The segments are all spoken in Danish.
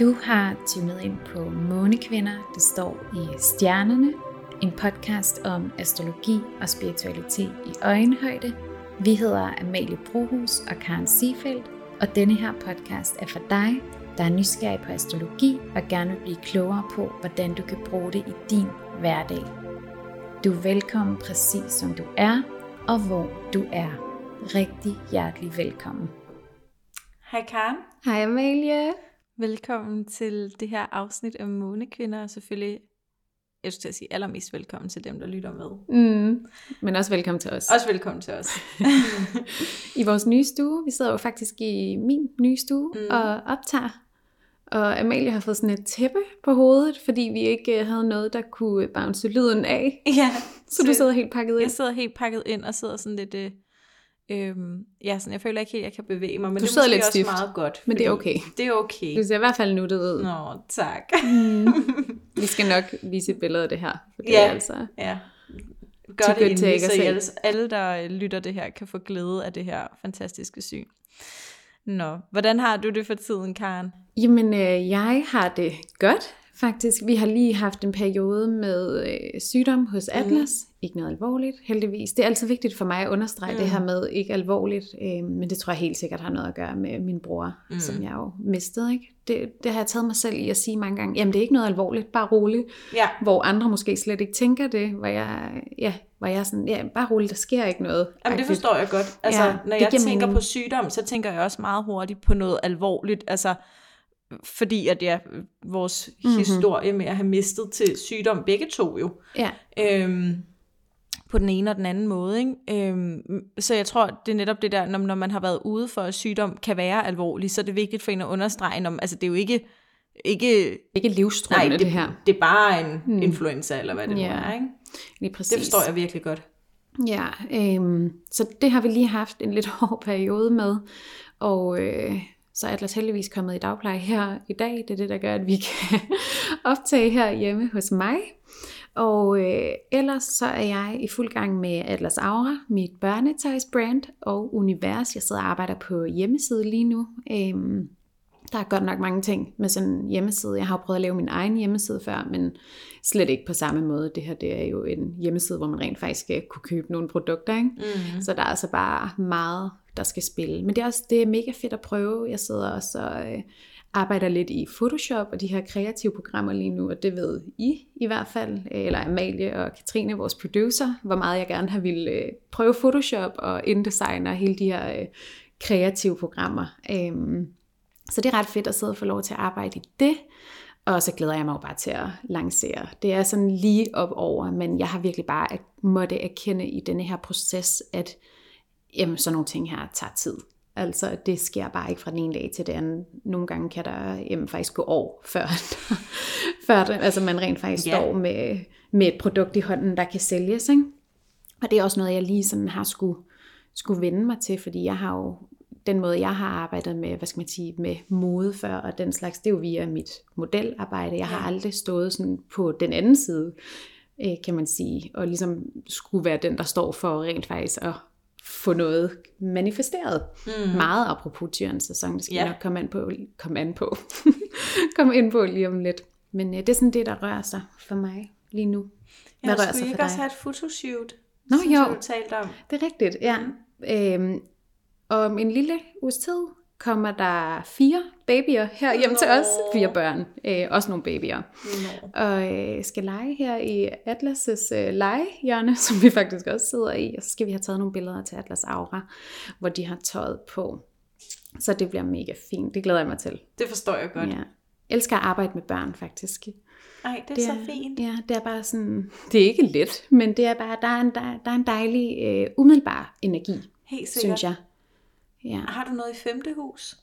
Du har tunet ind på Månekvinder, det står i stjernerne, en podcast om astrologi og spiritualitet i øjenhøjde. Vi hedder Amalie Brohus og Karen Siefeldt, og denne her podcast er for dig, der er nysgerrig på astrologi og gerne vil blive klogere på, hvordan du kan bruge det i din hverdag. Du er velkommen præcis som du er, og hvor du er. Rigtig hjertelig velkommen. Hej Karen. Hej Amalie. Velkommen til det her afsnit af Månekvinder, og selvfølgelig, jeg skulle til at sige allermest velkommen til dem, der lytter med. Mm, men også velkommen til os. Også velkommen til os. I vores nye stue. Vi sidder jo faktisk i min nye stue mm. og optager. Og Amalie har fået sådan et tæppe på hovedet, fordi vi ikke øh, havde noget, der kunne bounce lyden af. Ja. Så du sidder helt pakket ind? Jeg sidder helt pakket ind og sidder sådan lidt... Øh, øhm, ja, sådan, jeg føler ikke helt, at jeg kan bevæge mig, men Du det er lidt også stift, meget godt. men det er okay. Det er okay. Du ser i hvert fald nuttet ud. Nå, tak. Mm. Vi skal nok vise et billede af det her. For det Ja. er altså... ja. Gør det endelig, så alle, alle, der lytter det her, kan få glæde af det her fantastiske syn. Nå, hvordan har du det for tiden, Karen? Jamen, øh, jeg har det godt, faktisk. Vi har lige haft en periode med øh, sygdom hos Atlas. Mm. Ikke noget alvorligt, heldigvis. Det er altid vigtigt for mig at understrege mm. det her med ikke alvorligt, øh, men det tror jeg helt sikkert har noget at gøre med min bror, mm. som jeg jo mistede. Ikke? Det, det har jeg taget mig selv i at sige mange gange, jamen det er ikke noget alvorligt, bare roligt. Ja. Hvor andre måske slet ikke tænker det, hvor jeg, ja, hvor jeg er sådan, ja, bare roligt, der sker ikke noget. Jamen, det forstår jeg godt. Altså, Ja, når jeg tænker mening. på sygdom, så tænker jeg også meget hurtigt på noget alvorligt. Altså, fordi at ja, vores Mhm. mm-hmm. historie med at have mistet til sygdom, begge to jo, Ja, øhm, på den ene og den anden måde. Ikke? Øhm, så jeg tror, det er netop det der, når, når man har været ude for, at sygdom kan være alvorlig, så er det vigtigt for en at understrege, om, altså det er jo ikke, ikke ikke livstruende nej, det, det her. det er bare en mm. influenza, eller hvad det Ja, nu er. Ikke? Lige præcis. Det forstår jeg virkelig godt. Ja, øhm, så det har vi lige haft en lidt hård periode med, og øh, så er Atlas heldigvis kommet i dagpleje her i dag. Det er det, der gør, at vi kan optage her hjemme hos mig. Og øh, ellers så er jeg i fuld gang med Atlas Aura, mit børnetøjsbrand og univers. Jeg sidder og arbejder på hjemmeside lige nu. Øh, der er godt nok mange ting med sådan en hjemmeside. Jeg har jo prøvet at lave min egen hjemmeside før, men slet ikke på samme måde. Det her det er jo en hjemmeside, hvor man rent faktisk skal kunne købe nogle produkter. Ikke? Mm. Så der er altså bare meget, der skal spille. Men det er også det er mega fedt at prøve. Jeg sidder også og øh, arbejder lidt i Photoshop og de her kreative programmer lige nu, og det ved I i hvert fald, øh, eller Amalie og Katrine, vores producer, hvor meget jeg gerne har ville øh, prøve Photoshop og InDesign og hele de her øh, kreative programmer. Øhm, så det er ret fedt at sidde og få lov til at arbejde i det. Og så glæder jeg mig jo bare til at lancere. Det er sådan lige op over, men jeg har virkelig bare at måtte erkende i denne her proces, at jamen, sådan nogle ting her tager tid. Altså, det sker bare ikke fra den ene dag til den anden. Nogle gange kan der jamen, faktisk gå år, før, før det, altså, man rent faktisk Ja. står med, med et produkt i hånden, der kan sælges. Ikke? Og det er også noget, jeg lige sådan har skulle, skulle vende mig til, fordi jeg har jo den måde, jeg har arbejdet med, hvad skal man sige, med mode før, og den slags, det er jo via mit modelarbejde. Jeg har Ja. aldrig stået sådan på den anden side, øh, kan man sige, og ligesom skulle være den, der står for rent faktisk at få noget manifesteret. Mm. Meget apropos tyrens sæson, det skal Ja. ja. nok komme an på, komme an på, komme ind på lige om lidt. Men øh, det er sådan det, der rører sig for mig lige nu. Hvad Ja, rører sig for ikke dig? også have et fotoshoot? Nå, synes jo. du talte om. Det er rigtigt, ja. Mm. Øhm, om en lille uges tid kommer der fire babyer her hjem til os. Fire børn. Øh, også nogle babyer. Nå. Og øh, skal lege her i Atlas' øh, legehjørne, som vi faktisk også sidder i. Og så skal vi have taget nogle billeder til Atlas Aura, hvor de har tøjet på. Så det bliver mega fint. Det glæder jeg mig til. Det forstår jeg godt. Ja. Jeg elsker at arbejde med børn, faktisk. Ej, det er, så fint. Ja, det er bare sådan, det er ikke let, men det er bare, der er en, der, der er en dejlig, øh, umiddelbar energi, Helt sikkert. synes jeg. Ja. Har du noget i femte hus?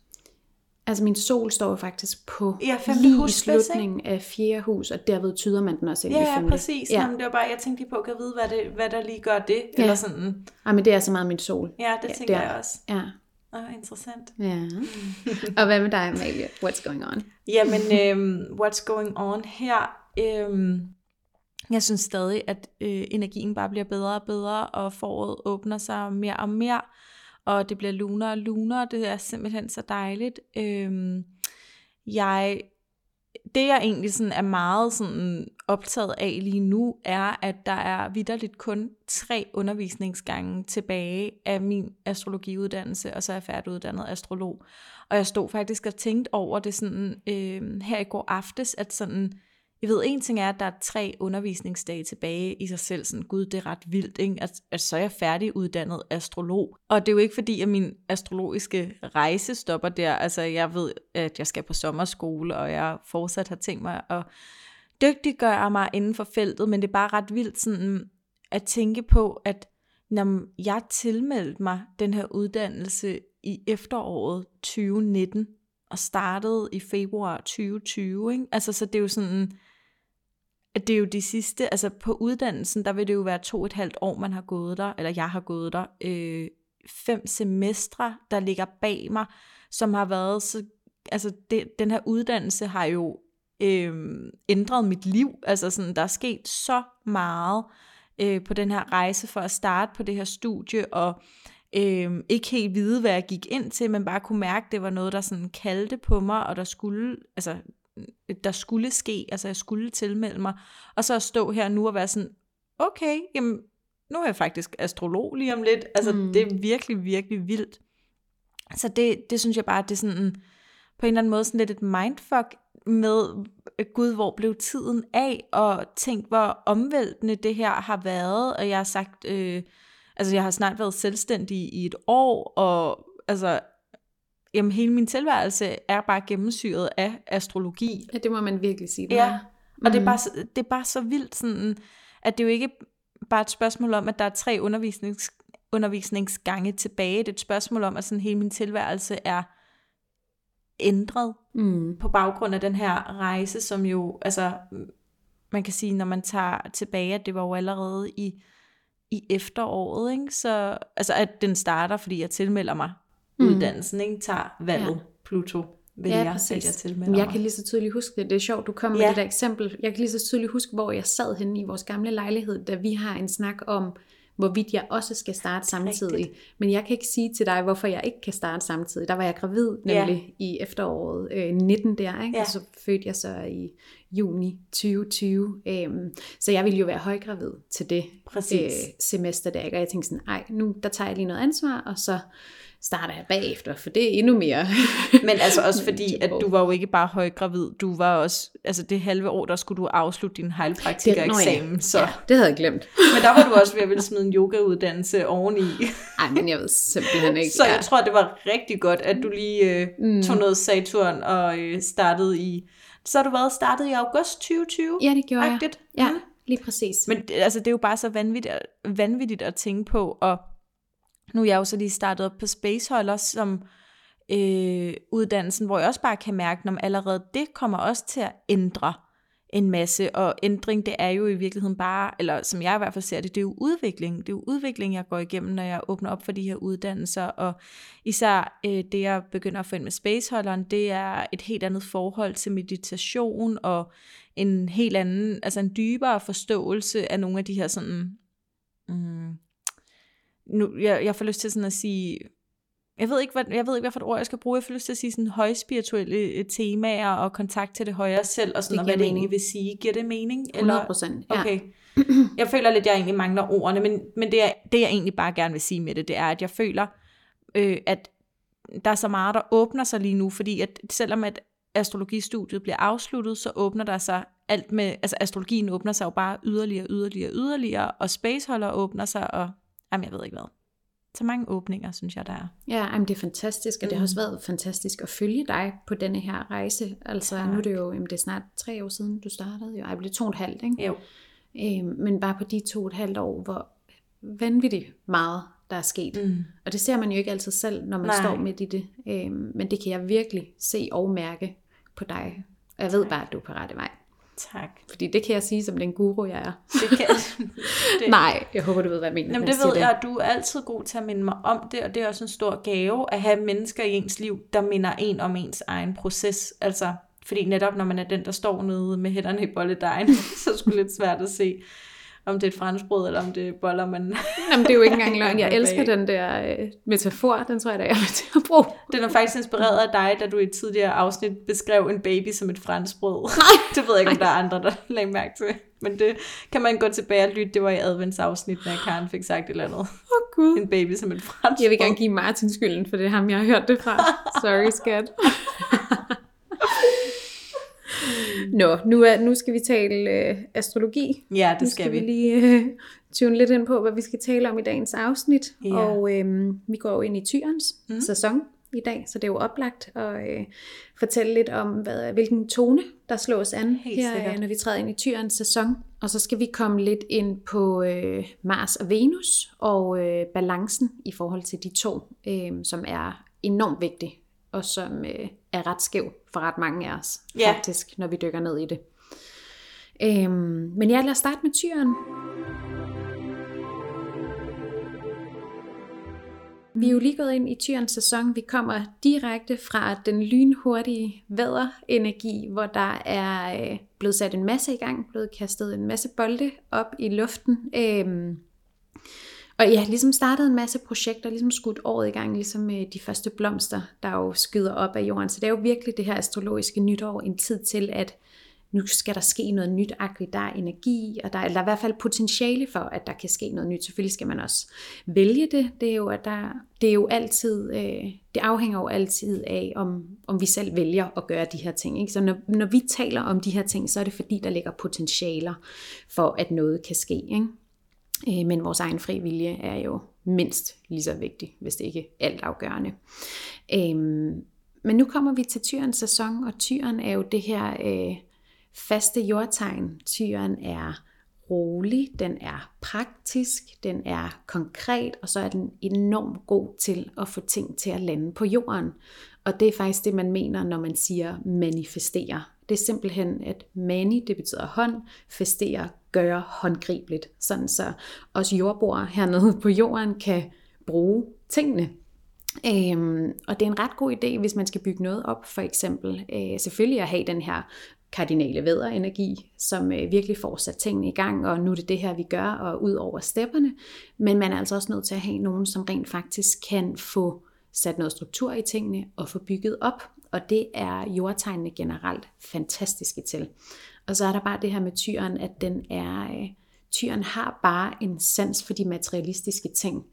Altså min sol står jo faktisk på Ja, lige hus i slutningen af fjerde hus, og derved tyder man den også ind Ja, i ja, femte. præcis. Ja. Ja. Jamen, det var bare, jeg tænkte lige på, kan jeg vide, hvad, det, hvad der lige gør det? Ja. Eller sådan. Ej, men det er så meget min sol. Ja, det Ja, tænker det er- jeg også. Ja. Åh, interessant. ja. og hvad med dig, Amalie? What's going on? Jamen, øhm, what's going on her? Øhm, jeg synes stadig, at øh, energien bare bliver bedre og bedre, og foråret åbner sig mere og mere, og det bliver lunere og lunere. Det er simpelthen så dejligt. Øhm, jeg det jeg egentlig sådan er meget sådan optaget af lige nu, er, at der er vidderligt kun tre undervisningsgange tilbage af min astrologiuddannelse, og så er jeg færdiguddannet astrolog. Og jeg stod faktisk og tænkte over det sådan øh, her i går aftes, at sådan, jeg ved, en ting er, at der er tre undervisningsdage tilbage i sig selv. Sådan, gud, det er ret vildt, ikke? At, at så er jeg færdiguddannet astrolog. Og det er jo ikke fordi, at min astrologiske rejse stopper der. Altså, jeg ved, at jeg skal på sommerskole, og jeg fortsat har tænkt mig at dygtiggøre mig inden for feltet. Men det er bare ret vildt sådan, at tænke på, at når jeg tilmeldte mig den her uddannelse i efteråret 2019, og startede i februar 2020, ikke? Altså, så det er jo sådan, at det er jo de sidste, altså på uddannelsen, der vil det jo være to og et halvt år, man har gået der, eller jeg har gået der, øh, fem semestre, der ligger bag mig, som har været så, altså det, den her uddannelse har jo øh, ændret mit liv, altså sådan, der er sket så meget øh, på den her rejse for at starte på det her studie, og øh, ikke helt vide, hvad jeg gik ind til, men bare kunne mærke, at det var noget, der sådan kaldte på mig, og der skulle, altså der skulle ske, altså jeg skulle tilmelde mig, og så at stå her nu og være sådan, okay, jamen, nu er jeg faktisk astrolog lige om lidt, altså mm. det er virkelig, virkelig vildt. Så det, det synes jeg bare, det er sådan, på en eller anden måde sådan lidt et mindfuck med, gud, hvor blev tiden af, og tænk, hvor omvæltende det her har været, og jeg har sagt, øh, altså jeg har snart været selvstændig i et år, og altså jamen hele min tilværelse er bare gennemsyret af astrologi. Ja, det må man virkelig sige. Det ja, og mm. det, er bare, det er bare så vildt sådan, at det jo ikke bare et spørgsmål om, at der er tre undervisnings, undervisningsgange tilbage. Det er et spørgsmål om, at sådan hele min tilværelse er ændret mm. på baggrund af den her rejse, som jo, altså, man kan sige, når man tager tilbage, at det var jo allerede i, i efteråret, ikke? Så, altså at den starter, fordi jeg tilmelder mig mm. uddannelsen, ikke? tager valget ja. Pluto vælger, ja, præcis. at jeg tilmelder Jeg kan lige så tydeligt huske det. Det er sjovt, du kom med ja. det der eksempel. Jeg kan lige så tydeligt huske, hvor jeg sad henne i vores gamle lejlighed, da vi har en snak om, hvorvidt jeg også skal starte samtidig. Rigtigt. Men jeg kan ikke sige til dig, hvorfor jeg ikke kan starte samtidig. Der var jeg gravid nemlig ja. i efteråret øh, 19 der, ikke? Ja. og så fødte jeg så i juni 2020. Øhm, så jeg ville jo være højgravid til det øh, semester der, ikke? og jeg tænkte sådan, ej, nu der tager jeg lige noget ansvar, og så starter jeg bagefter, for det er endnu mere. Men altså også fordi, at du var jo ikke bare højgravid, du var også, altså det halve år, der skulle du afslutte din heilpraktikereksamen. Så. Ja, det havde jeg glemt. Men der var du også ved at ville smide en yogauddannelse oveni. Nej, men jeg ved simpelthen ikke. Så jeg tror, det var rigtig godt, at du lige øh, mm. tog noget Saturn og øh, startede i, så har du været startet i august 2020? Ja, det gjorde Agtigt. jeg. Ja, mm. lige præcis. Men altså, det er jo bare så vanvittigt, vanvittigt at tænke på, og nu er jeg jo så lige startet op på Spaceholder som øh, uddannelsen, hvor jeg også bare kan mærke, at allerede det kommer også til at ændre en masse, og ændring, det er jo i virkeligheden bare, eller som jeg i hvert fald ser det, det er jo udvikling. Det er jo udvikling, jeg går igennem, når jeg åbner op for de her uddannelser, og især øh, det, jeg begynder at få ind med spaceholderen, det er et helt andet forhold til meditation, og en helt anden, altså en dybere forståelse af nogle af de her sådan, mm, nu, jeg, jeg får lyst til sådan at sige, jeg ved ikke, hvad, jeg ved ikke, hvad for et ord jeg skal bruge. Jeg lyst til at sige sådan højspirituelle øh, temaer og kontakt til det højere selv, og sådan, det og hvad mening. det egentlig vil sige. Giver det mening? 100 procent, ja. Okay. Jeg føler lidt, at jeg egentlig mangler ordene, men, men det, er, det, jeg egentlig bare gerne vil sige med det, det er, at jeg føler, øh, at der er så meget, der åbner sig lige nu, fordi at selvom at astrologistudiet bliver afsluttet, så åbner der sig alt med, altså astrologien åbner sig jo bare yderligere, yderligere, yderligere, og spaceholder åbner sig, og Jamen, jeg ved ikke hvad. Så mange åbninger, synes jeg, der er. Ja, jamen, det er fantastisk, og det har også været fantastisk at følge dig på denne her rejse. Altså, tak. nu er det jo jamen, det er snart tre år siden, du startede. Jo, ej, det er to og et halvt, ikke? Jo. Øhm, men bare på de to og et halvt år, hvor vanvittigt meget der er sket. Mm. Og det ser man jo ikke altid selv, når man Nej. står midt i det. Øhm, men det kan jeg virkelig se og mærke på dig. Og jeg ved bare, at du er på rette vej. Tak. Fordi det kan jeg sige som den guru, jeg er. Det kan det. Nej, jeg håber, du ved, hvad jeg mener. Jamen, det ved jeg, at du er altid god til at minde mig om det, og det er også en stor gave at have mennesker i ens liv, der minder en om ens egen proces. Altså, fordi netop når man er den, der står nede med hænderne i bolledejen, så er det sgu lidt svært at se. Om det er et franskbrød, eller om det er boller, man... Jamen, det er jo ikke engang løgn. Jeg elsker den der øh, metafor, den tror jeg, der jeg vil til at bruge. Den er faktisk inspireret af dig, da du i et tidligere afsnit beskrev en baby som et franskbrød. Nej. det ved jeg ikke, om der er andre, der lagde mærke til. Men det kan man gå tilbage og lytte. Det var i adventsafsnit, når Karen fik sagt et eller andet. Åh oh, gud. En baby som et franskbrød. Jeg vil gerne give Martin skylden, for det er ham, jeg har hørt det fra. Sorry, skat. Nå, nu, er, nu skal vi tale øh, astrologi. Ja, det nu skal, vi. vi. lige øh, tune lidt ind på, hvad vi skal tale om i dagens afsnit. Ja. Og øh, vi går jo ind i tyrens mm. sæson i dag, så det er jo oplagt at øh, fortælle lidt om, hvad, hvilken tone, der slås an Helt her, sikkert. øh, når vi træder ind i tyrens sæson. Og så skal vi komme lidt ind på øh, Mars og Venus og øh, balancen i forhold til de to, øh, som er enormt vigtig og som øh, er ret skæv for ret mange af os, Ja. faktisk, når vi dykker ned i det. Øhm, men ja, lad os starte med tyren. Vi er jo lige gået ind i tyrens sæson. Vi kommer direkte fra den lynhurtige væderenergi, hvor der er øh, blevet sat en masse i gang, blevet kastet en masse bolde op i luften. Øhm, og ja, ligesom startet en masse projekter, ligesom skudt året i gang, ligesom med de første blomster, der jo skyder op af jorden. Så det er jo virkelig det her astrologiske nytår, en tid til, at nu skal der ske noget nyt, der er energi, og der er, der er i hvert fald potentiale for, at der kan ske noget nyt. Selvfølgelig skal man også vælge det. Det er jo, at der, det er jo altid, øh, det afhænger jo altid af, om, om vi selv vælger at gøre de her ting. Ikke? Så når, når vi taler om de her ting, så er det fordi, der ligger potentialer for, at noget kan ske. Ikke? Øh, Men vores egen fri vilje er jo mindst lige så vigtig, hvis det ikke er alt afgørende. Øhm, Men nu kommer vi til tyrens sæson, og tyren er jo det her øh, faste jordtegn. Tyren er rolig, den er praktisk, den er konkret, og så er den enormt god til at få ting til at lande på jorden. Og det er faktisk det, man mener, når man siger manifestere. Det er simpelthen, at mani, det betyder hånd, festere, gøre håndgribeligt. Sådan så også jordboere hernede på jorden kan bruge tingene. Øhm, og det er en ret god idé, hvis man skal bygge noget op, for eksempel. Øh, selvfølgelig at have den her kardinale væderenergi, som øh, virkelig får sat tingene i gang, og nu er det det her, vi gør, og ud over stepperne. Men man er altså også nødt til at have nogen, som rent faktisk kan få sat noget struktur i tingene og få bygget op. Og det er jordtegnene generelt fantastiske til. Og så er der bare det her med tyren, at den er... Øh, tyren har bare en sans for de materialistiske ting.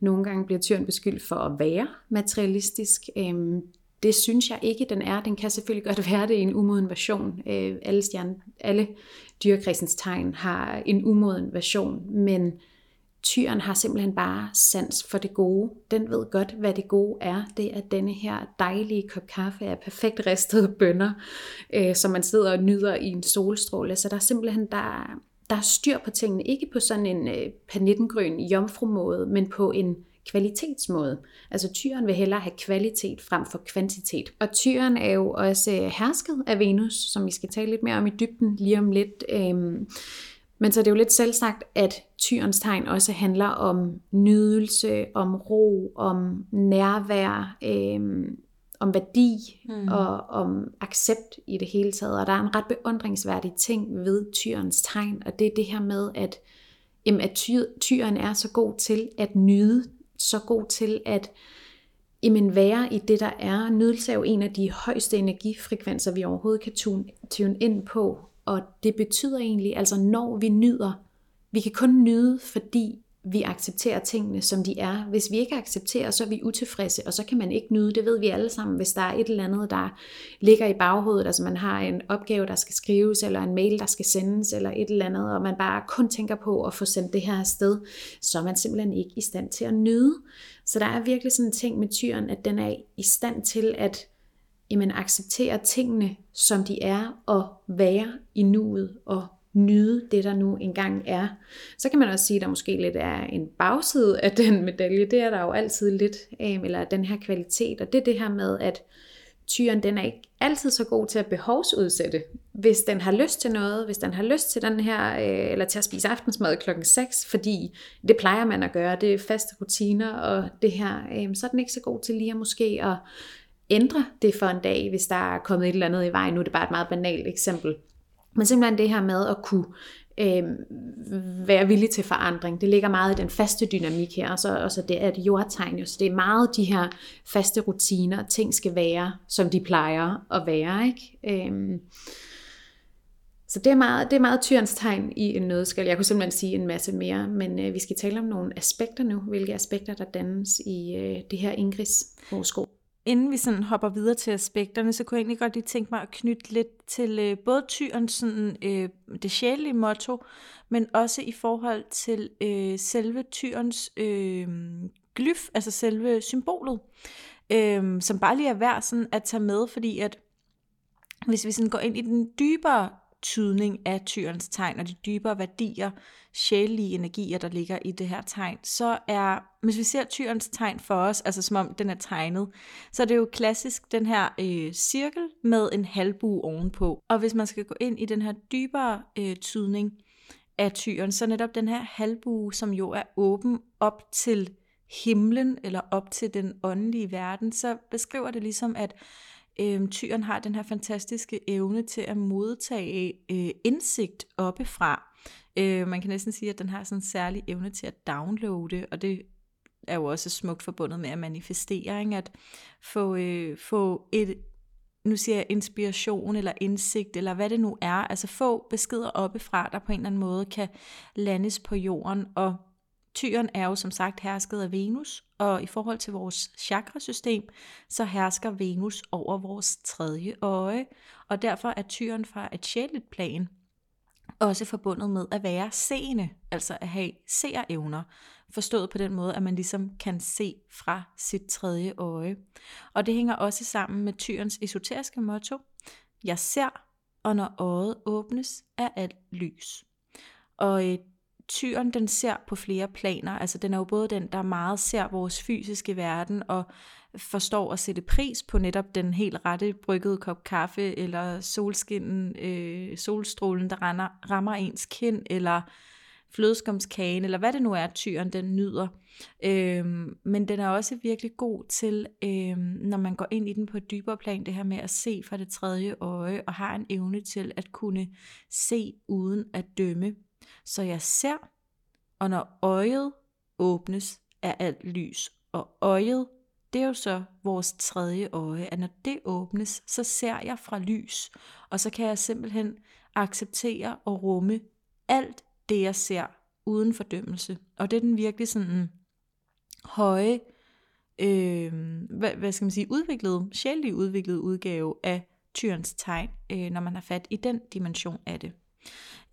Nogle gange bliver tyren beskyldt for at være materialistisk. Øhm, det synes jeg ikke, den er. Den kan selvfølgelig godt være det i en umoden version. Øh, alle, stjerne, alle dyrekredsens tegn har en umoden version, men tyren har simpelthen bare sans for det gode. Den ved godt, hvad det gode er. Det er denne her dejlige kop kaffe af perfekt ristede bønner, øh, som man sidder og nyder i en solstråle. Så der er simpelthen der, der er styr på tingene. Ikke på sådan en øh, panittengrøn jomfrumåde, men på en kvalitetsmåde. Altså tyren vil hellere have kvalitet frem for kvantitet. Og tyren er jo også øh, hersket af Venus, som vi skal tale lidt mere om i dybden lige om lidt. Øhm, men så er det jo lidt selvsagt, at tyrens tegn også handler om nydelse, om ro, om nærvær, øhm, om værdi mm. og om accept i det hele taget. Og der er en ret beundringsværdig ting ved tyrens tegn, og det er det her med, at, jamen, at ty, tyren er så god til at nyde, så god til at jamen, være i det, der er. Nydelse er jo en af de højeste energifrekvenser, vi overhovedet kan tune, tune ind på. Og det betyder egentlig, altså når vi nyder, vi kan kun nyde, fordi vi accepterer tingene, som de er. Hvis vi ikke accepterer, så er vi utilfredse, og så kan man ikke nyde. Det ved vi alle sammen, hvis der er et eller andet, der ligger i baghovedet. Altså man har en opgave, der skal skrives, eller en mail, der skal sendes, eller et eller andet, og man bare kun tænker på at få sendt det her afsted, så er man simpelthen ikke i stand til at nyde. Så der er virkelig sådan en ting med tyren, at den er i stand til at jamen, acceptere tingene, som de er, og være i nuet, og nyde det, der nu engang er. Så kan man også sige, at der måske lidt er en bagside af den medalje. Det er der jo altid lidt, øh, eller den her kvalitet. Og det er det her med, at tyren den er ikke altid så god til at behovsudsætte. Hvis den har lyst til noget, hvis den har lyst til den her, øh, eller til at spise aftensmad klokken 6, fordi det plejer man at gøre, det er faste rutiner og det her, øh, så er den ikke så god til lige at måske at ændre det for en dag, hvis der er kommet et eller andet i vejen. Nu er det bare et meget banalt eksempel. Men simpelthen det her med at kunne øh, være villig til forandring. Det ligger meget i den faste dynamik her, og så, og så det er et jordtegn jo, så det er meget de her faste rutiner, ting skal være, som de plejer at være, ikke? Øh, så det er meget, det er meget tyrens tegn i en nødskal. Jeg kunne simpelthen sige en masse mere, men øh, vi skal tale om nogle aspekter nu. Hvilke aspekter, der dannes i øh, det her Ingris horoskop. Inden vi sådan hopper videre til aspekterne, så kunne jeg egentlig godt lige tænke mig at knytte lidt til øh, både tyrens sådan, øh, det sjælelige motto, men også i forhold til øh, selve tyrens øh, glyf, altså selve symbolet, øh, som bare lige er værd sådan at tage med, fordi at hvis vi sådan går ind i den dybere tydning af tyrens tegn og de dybere værdier, sjælelige energier, der ligger i det her tegn, så er, hvis vi ser tyrens tegn for os, altså som om den er tegnet, så er det jo klassisk den her øh, cirkel med en halvbue ovenpå. Og hvis man skal gå ind i den her dybere øh, tydning af tyren, så netop den her halvbue, som jo er åben op til himlen eller op til den åndelige verden, så beskriver det ligesom, at øh, tyren har den her fantastiske evne til at modtage øh, indsigt oppefra. Øh, man kan næsten sige, at den har sådan en særlig evne til at downloade, og det er jo også smukt forbundet med at manifestere, ikke? at få, øh, få et, nu siger jeg inspiration eller indsigt, eller hvad det nu er, altså få beskeder oppefra, der på en eller anden måde kan landes på jorden, og Tyren er jo som sagt hersket af Venus, og i forhold til vores chakrasystem, så hersker Venus over vores tredje øje, og derfor er tyren fra et sjældent plan også forbundet med at være seende, altså at have seerevner, forstået på den måde, at man ligesom kan se fra sit tredje øje. Og det hænger også sammen med tyrens esoteriske motto, jeg ser, og når øjet åbnes, er alt lys. Og øh, tyren den ser på flere planer. Altså den er jo både den, der meget ser vores fysiske verden og forstår at sætte pris på netop den helt rette bryggede kop kaffe, eller solskinnen, øh, solstrålen, der render, rammer ens kind, eller flødeskumskagen, eller hvad det nu er, tyren den nyder. Øhm, men den er også virkelig god til, øhm, når man går ind i den på et dybere plan, det her med at se fra det tredje øje, og har en evne til at kunne se uden at dømme. Så jeg ser, og når øjet åbnes, er alt lys. Og øjet, det er jo så vores tredje øje, at når det åbnes, så ser jeg fra lys, og så kan jeg simpelthen acceptere og rumme alt det, jeg ser, uden fordømmelse. Og det er den virkelig sådan høje, øh, hvad, hvad skal man sige, udviklede, sjældent udviklede udgave af tyrens tegn, øh, når man har fat i den dimension af det.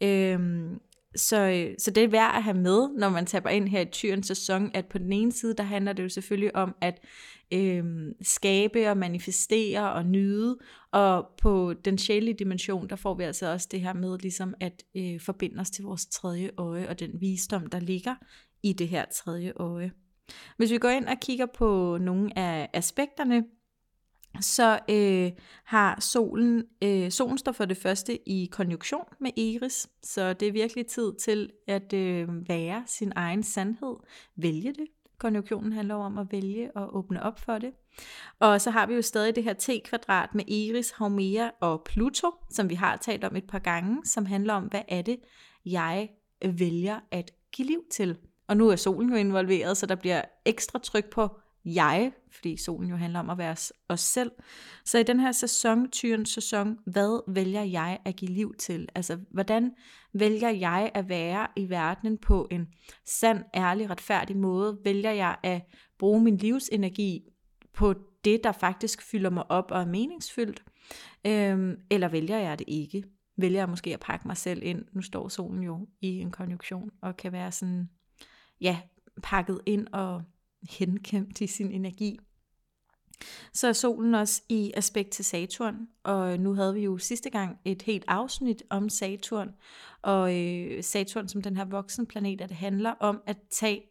Øh, så, øh, så det er værd at have med, når man taber ind her i tyrens sæson, at på den ene side, der handler det jo selvfølgelig om at øh, skabe og manifestere og nyde, og på den sjælige dimension, der får vi altså også det her med ligesom at øh, forbinde os til vores tredje øje, og den visdom, der ligger i det her tredje øje. Hvis vi går ind og kigger på nogle af aspekterne, så øh, har solen, øh, solen står for det første i konjunktion med Eris, så det er virkelig tid til at øh, være sin egen sandhed, vælge det. Konjunktionen handler om at vælge og åbne op for det. Og så har vi jo stadig det her T-kvadrat med Eris, Haumea og Pluto, som vi har talt om et par gange, som handler om, hvad er det, jeg vælger at give liv til. Og nu er solen jo involveret, så der bliver ekstra tryk på jeg, fordi solen jo handler om at være os selv. Så i den her sæson, tyrens sæson, hvad vælger jeg at give liv til? Altså, hvordan vælger jeg at være i verdenen på en sand, ærlig, retfærdig måde? Vælger jeg at bruge min livsenergi på det, der faktisk fylder mig op og er meningsfyldt? Øhm, eller vælger jeg det ikke? Vælger jeg måske at pakke mig selv ind? Nu står solen jo i en konjunktion og kan være sådan, ja, pakket ind og hengemt i sin energi. Så er solen også i aspekt til Saturn, og nu havde vi jo sidste gang et helt afsnit om Saturn, og øh, Saturn som den her voksenplanet, at det handler om at tage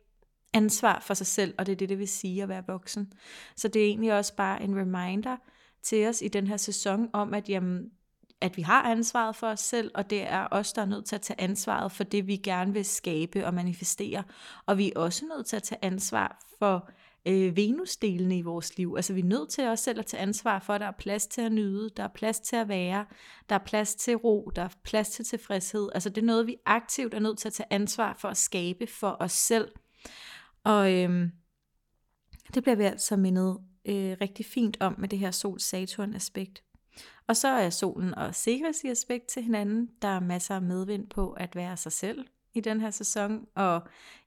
ansvar for sig selv, og det er det, det vil sige at være voksen. Så det er egentlig også bare en reminder til os i den her sæson om, at jamen, at vi har ansvaret for os selv, og det er os, der er nødt til at tage ansvaret for det, vi gerne vil skabe og manifestere. Og vi er også nødt til at tage ansvar for øh, Venus-delene i vores liv. Altså vi er nødt til os selv at tage ansvar for, at der er plads til at nyde, der er plads til at være, der er plads til ro, der er plads til tilfredshed. Altså det er noget, vi aktivt er nødt til at tage ansvar for at skabe for os selv. Og øhm, det bliver vi altså mindet øh, rigtig fint om med det her Sol-Saturn-aspekt. Og så er solen og Ceres i aspekt til hinanden. Der er masser af medvind på at være sig selv i den her sæson, og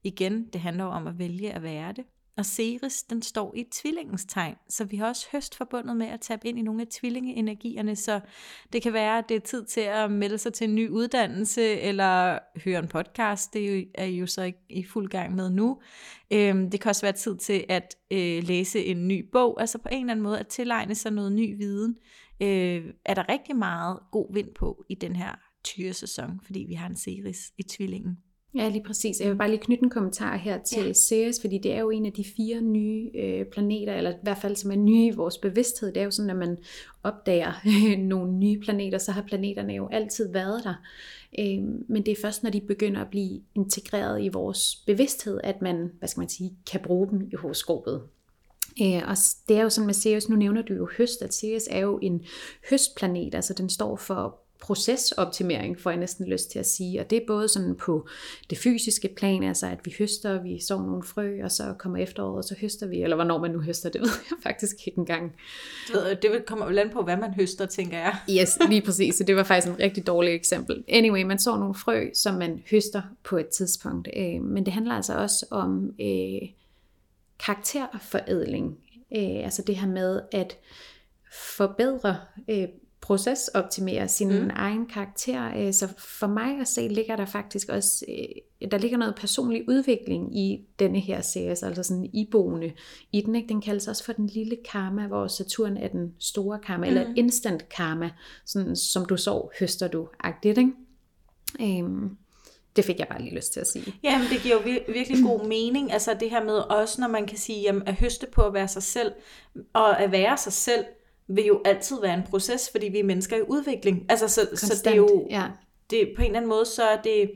igen, det handler jo om at vælge at være det. Og Ceres, den står i tvillingens tegn, så vi har også høst forbundet med at tabe ind i nogle af tvillingeenergierne, så det kan være, at det er tid til at melde sig til en ny uddannelse, eller høre en podcast, det er jo, er jo så ikke i fuld gang med nu. Øhm, det kan også være tid til at øh, læse en ny bog, altså på en eller anden måde at tilegne sig noget ny viden. Øh, er der rigtig meget god vind på i den her tyresæson, fordi vi har en Ceres i tvillingen. Ja, lige præcis. Jeg vil bare lige knytte en kommentar her til ja. Ceres, fordi det er jo en af de fire nye øh, planeter, eller i hvert fald som er nye i vores bevidsthed. Det er jo sådan, at man opdager nogle nye planeter, så har planeterne jo altid været der. Øh, men det er først, når de begynder at blive integreret i vores bevidsthed, at man, hvad skal man sige, kan bruge dem i horoskopet. Øh, og det er jo sådan med Ceres, nu nævner du jo høst, at Ceres er jo en høstplanet, altså den står for procesoptimering, får jeg næsten lyst til at sige. Og det er både sådan på det fysiske plan, altså at vi høster, vi så nogle frø, og så kommer efteråret, og så høster vi, eller hvornår man nu høster, det ved jeg faktisk ikke engang. Det kommer jo land på, hvad man høster, tænker jeg. Yes, lige præcis, så det var faktisk en rigtig dårlig eksempel. Anyway, man så nogle frø, som man høster på et tidspunkt, øh, men det handler altså også om øh, karakterforædling, øh, altså det her med at forbedre øh, procesoptimere sin mm. egen karakter. Øh, så for mig at se, ligger der faktisk også, øh, der ligger noget personlig udvikling i denne her serie, altså sådan iboende i den. Ikke? Den kaldes også for den lille karma, hvor Saturn er den store karma, mm. eller instant karma, sådan, som du så høster du agtigt. Ikke? Um, det fik jeg bare lige lyst til at sige. Ja, men det giver jo virkelig god mening, altså det her med også, når man kan sige, jamen, at høste på at være sig selv, og at være sig selv, vil jo altid være en proces, fordi vi er mennesker i udvikling. Altså, så, Konstant, så det er jo, ja. det, på en eller anden måde, så er det,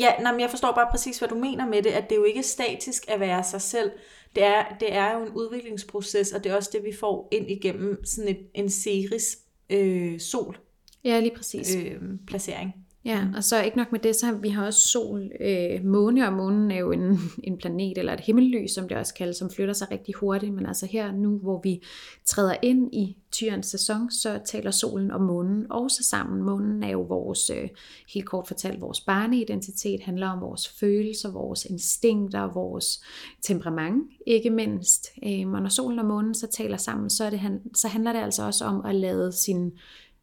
ja, nej, men jeg forstår bare præcis, hvad du mener med det, at det er jo ikke statisk at være sig selv. Det er, det er jo en udviklingsproces, og det er også det, vi får ind igennem sådan et, en series øh, sol. Ja, lige præcis. Øh, placering. Ja, og så ikke nok med det, så har vi har også sol, øh, måne, og månen er jo en, en planet, eller et himmellys, som det også kaldes, som flytter sig rigtig hurtigt, men altså her nu, hvor vi træder ind i tyrens sæson, så taler solen og månen også sammen. Månen er jo vores, øh, helt kort fortalt, vores barneidentitet, handler om vores følelser, vores instinkter, vores temperament, ikke mindst. Øh, og når solen og månen så taler sammen, så, er det, så handler det altså også om at lade sin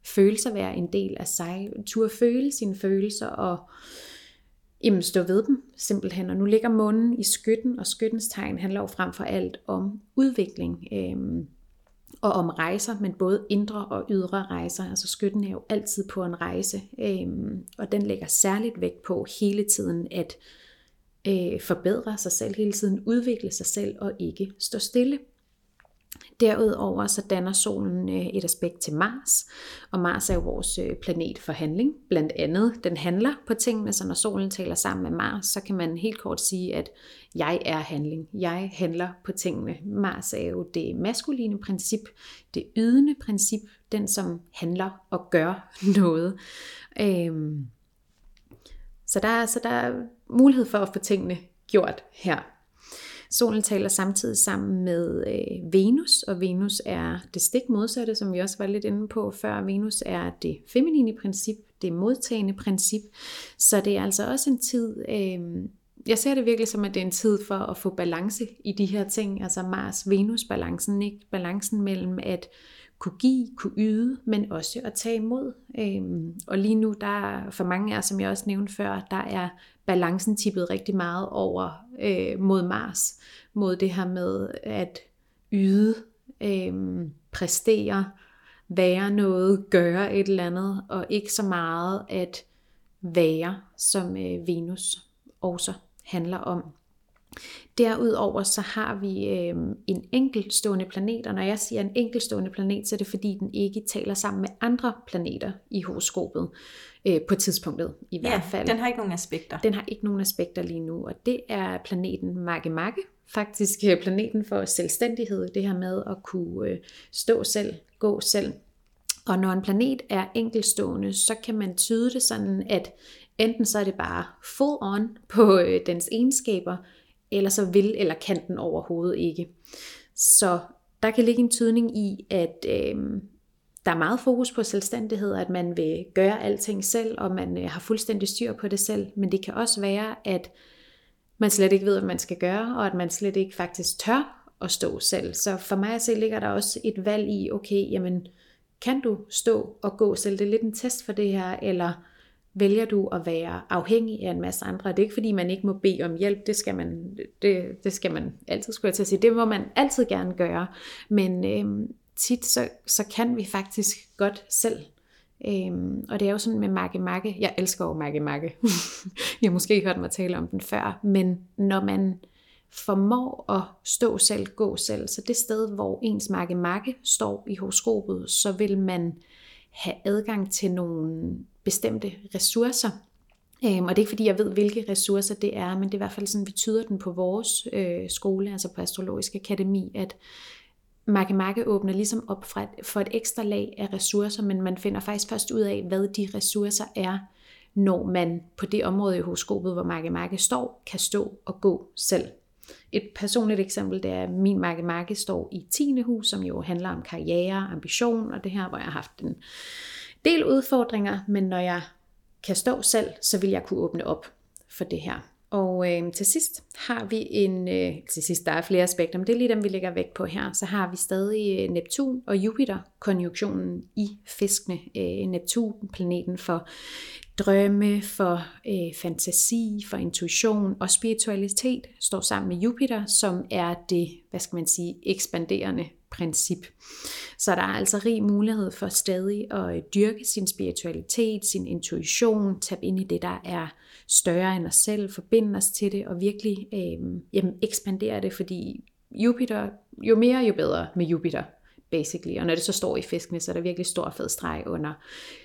følelser være en del af sig. Turde føle sine følelser og jamen, stå ved dem simpelthen. Og nu ligger munden i skytten, og skyttens tegn handler jo frem for alt om udvikling. Øhm, og om rejser, men både indre og ydre rejser. Altså skytten er jo altid på en rejse, øhm, og den lægger særligt vægt på hele tiden at øh, forbedre sig selv, hele tiden udvikle sig selv og ikke stå stille. Derudover så danner solen øh, et aspekt til Mars, og Mars er jo vores øh, planet for handling, blandt andet. Den handler på tingene, så når solen taler sammen med Mars, så kan man helt kort sige, at jeg er handling. Jeg handler på tingene. Mars er jo det maskuline princip, det ydende princip, den som handler og gør noget. Øhm, så der, så der er mulighed for at få tingene gjort her. Solen taler samtidig sammen med øh, Venus, og Venus er det stik modsatte, som vi også var lidt inde på før. Venus er det feminine princip, det modtagende princip. Så det er altså også en tid, øh, jeg ser det virkelig som, at det er en tid for at få balance i de her ting, altså Mars-Venus-balancen, ikke? Balancen mellem at kunne give, kunne yde, men også at tage imod. Øhm, og lige nu, der for mange af som jeg også nævnte før, der er balancen tippet rigtig meget over øh, mod Mars, mod det her med at yde, øh, præstere, være noget, gøre et eller andet, og ikke så meget at være, som øh, Venus også handler om. Derudover så har vi øh, en enkeltstående planet, og når jeg siger en enkeltstående planet, så er det fordi den ikke taler sammen med andre planeter i horoskopet øh, på tidspunktet i hvert fald. den har ikke nogen aspekter. Den har ikke nogen aspekter lige nu, og det er planeten Magge faktisk øh, planeten for selvstændighed, det her med at kunne øh, stå selv, gå selv. Og når en planet er enkelstående, så kan man tyde det sådan, at enten så er det bare full on på øh, dens egenskaber, eller så vil eller kan den overhovedet ikke. Så der kan ligge en tydning i, at øh, der er meget fokus på selvstændighed, at man vil gøre alting selv, og man øh, har fuldstændig styr på det selv. Men det kan også være, at man slet ikke ved, hvad man skal gøre, og at man slet ikke faktisk tør at stå selv. Så for mig at se ligger der også et valg i, okay, jamen, kan du stå og gå selv? Det er lidt en test for det her, eller vælger du at være afhængig af en masse andre. Det er ikke fordi, man ikke må bede om hjælp, det skal man, det, det skal man altid, skulle jeg til at sige. Det må man altid gerne gøre, men øh, tit så, så kan vi faktisk godt selv. Øhm, og det er jo sådan med Makke Makke, jeg elsker jo Makke Makke, jeg har måske hørt mig tale om den før, men når man formår at stå selv, gå selv, så det sted, hvor ens Makke Makke står i horoskopet, så vil man have adgang til nogle bestemte ressourcer. Øhm, og det er ikke fordi, jeg ved, hvilke ressourcer det er, men det er i hvert fald sådan, vi tyder den på vores øh, skole, altså på Astrologisk Akademi, at Makke Makke åbner ligesom op for et, for et ekstra lag af ressourcer, men man finder faktisk først ud af, hvad de ressourcer er, når man på det område i horoskopet, hvor Makke Makke står, kan stå og gå selv. Et personligt eksempel, det er, at min Makke marke står i 10. hus, som jo handler om karriere, ambition, og det her, hvor jeg har haft en del udfordringer, men når jeg kan stå selv, så vil jeg kunne åbne op for det her. Og øh, til sidst har vi en, øh, til sidst der er flere aspekter, men det er lige dem, vi lægger vægt på her. Så har vi stadig øh, Neptun og Jupiter konjunktionen i fiskene. Øh, Neptun, planeten for drømme, for øh, fantasi, for intuition og spiritualitet, står sammen med Jupiter, som er det, hvad skal man sige, ekspanderende princip. Så der er altså rig mulighed for stadig at øh, dyrke sin spiritualitet, sin intuition, tabe ind i det, der er større end os selv, forbinde os til det og virkelig øh, jamen, ekspandere det, fordi Jupiter, jo mere jo bedre med Jupiter, basically. Og når det så står i fiskene, så er der virkelig stor fed streg under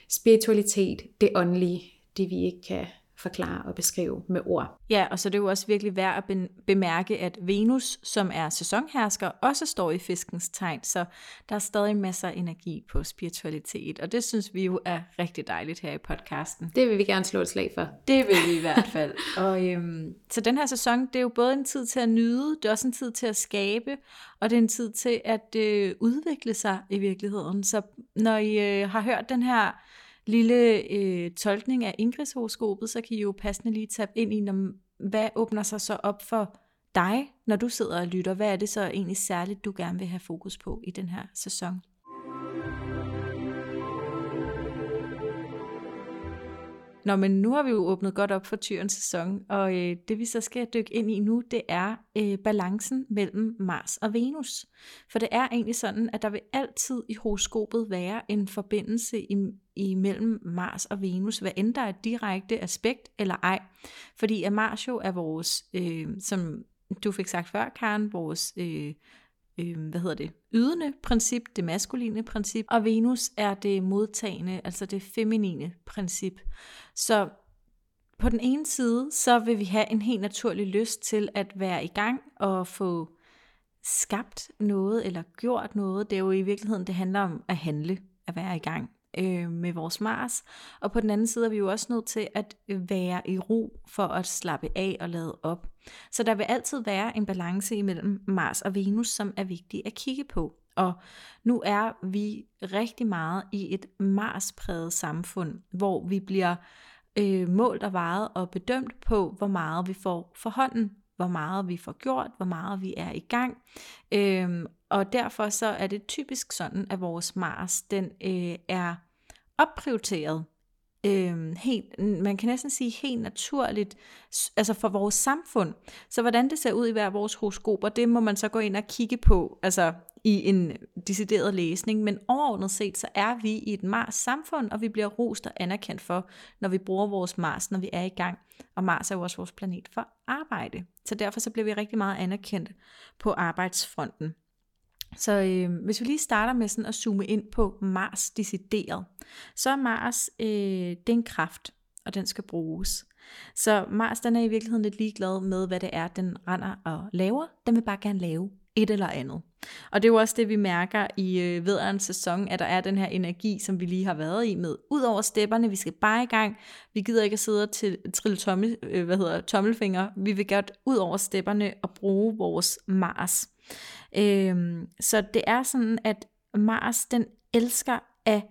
spiritualitet, det åndelige, det vi ikke kan forklare og beskrive med ord. Ja, og så det er jo også virkelig værd at bemærke, at Venus, som er sæsonhersker, også står i fiskens tegn, så der er stadig masser af energi på spiritualitet, og det synes vi jo er rigtig dejligt her i podcasten. Det vil vi gerne slå et slag for. Det vil vi i hvert fald. og øhm, så den her sæson, det er jo både en tid til at nyde, det er også en tid til at skabe, og det er en tid til at øh, udvikle sig i virkeligheden. Så når I øh, har hørt den her lille øh, tolkning af Ingridshoroskopet, så kan I jo passende lige tage ind i, når, hvad åbner sig så op for dig, når du sidder og lytter? Hvad er det så egentlig særligt, du gerne vil have fokus på i den her sæson? Nå, men nu har vi jo åbnet godt op for tyrens sæson, og øh, det vi så skal dykke ind i nu, det er øh, balancen mellem Mars og Venus. For det er egentlig sådan, at der vil altid i horoskopet være en forbindelse imellem Mars og Venus, hvad end der er et direkte aspekt eller ej. Fordi at Mars jo er vores, øh, som du fik sagt før, Karen, vores øh, øh, hvad hedder det, ydende princip, det maskuline princip, og Venus er det modtagende, altså det feminine princip. Så på den ene side, så vil vi have en helt naturlig lyst til at være i gang og få skabt noget eller gjort noget. Det er jo i virkeligheden, det handler om at handle, at være i gang øh, med vores Mars. Og på den anden side er vi jo også nødt til at være i ro for at slappe af og lade op. Så der vil altid være en balance imellem Mars og Venus, som er vigtig at kigge på. Og nu er vi rigtig meget i et Mars-præget samfund, hvor vi bliver øh, målt og vejet og bedømt på, hvor meget vi får for hånden, hvor meget vi får gjort, hvor meget vi er i gang. Øhm, og derfor så er det typisk sådan, at vores Mars, den øh, er opprioriteret øh, helt, man kan næsten sige helt naturligt, altså for vores samfund. Så hvordan det ser ud i hver vores horoskoper, det må man så gå ind og kigge på, altså i en decideret læsning, men overordnet set, så er vi i et Mars samfund, og vi bliver rost og anerkendt for, når vi bruger vores Mars, når vi er i gang. Og Mars er jo også vores planet for arbejde. Så derfor så bliver vi rigtig meget anerkendt på arbejdsfronten. Så øh, hvis vi lige starter med sådan at zoome ind på Mars decideret, så er Mars øh, det er en kraft, og den skal bruges. Så Mars den er i virkeligheden lidt ligeglad med, hvad det er, den render og laver. Den vil bare gerne lave et eller andet. Og det er jo også det, vi mærker i øh, vederens sæson, at der er den her energi, som vi lige har været i med. Udover stepperne, vi skal bare i gang. Vi gider ikke at sidde og til, trille tommel, øh, hvad hedder, tommelfinger. Vi vil godt ud over stepperne og bruge vores Mars. Øhm, så det er sådan, at Mars, den elsker at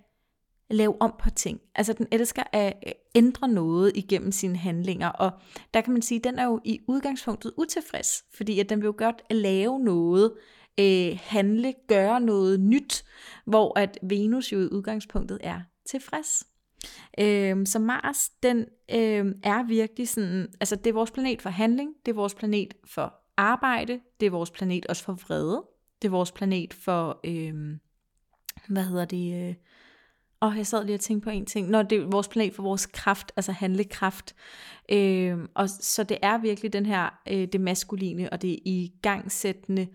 lave om på ting. Altså den elsker at øh, ændre noget igennem sine handlinger, og der kan man sige, at den er jo i udgangspunktet utilfreds, fordi at den vil jo godt lave noget, øh, handle, gøre noget nyt, hvor at Venus jo i udgangspunktet er tilfreds. Øhm, så Mars, den øhm, er virkelig sådan, altså det er vores planet for handling, det er vores planet for arbejde, det er vores planet også for vrede, det er vores planet for, øh, hvad hedder det, øh, og jeg sad lige og tænkte på en ting. Når det er vores planet for vores kraft, altså handlekraft. Øh, og så det er virkelig den her, øh, det maskuline og det igangsættende,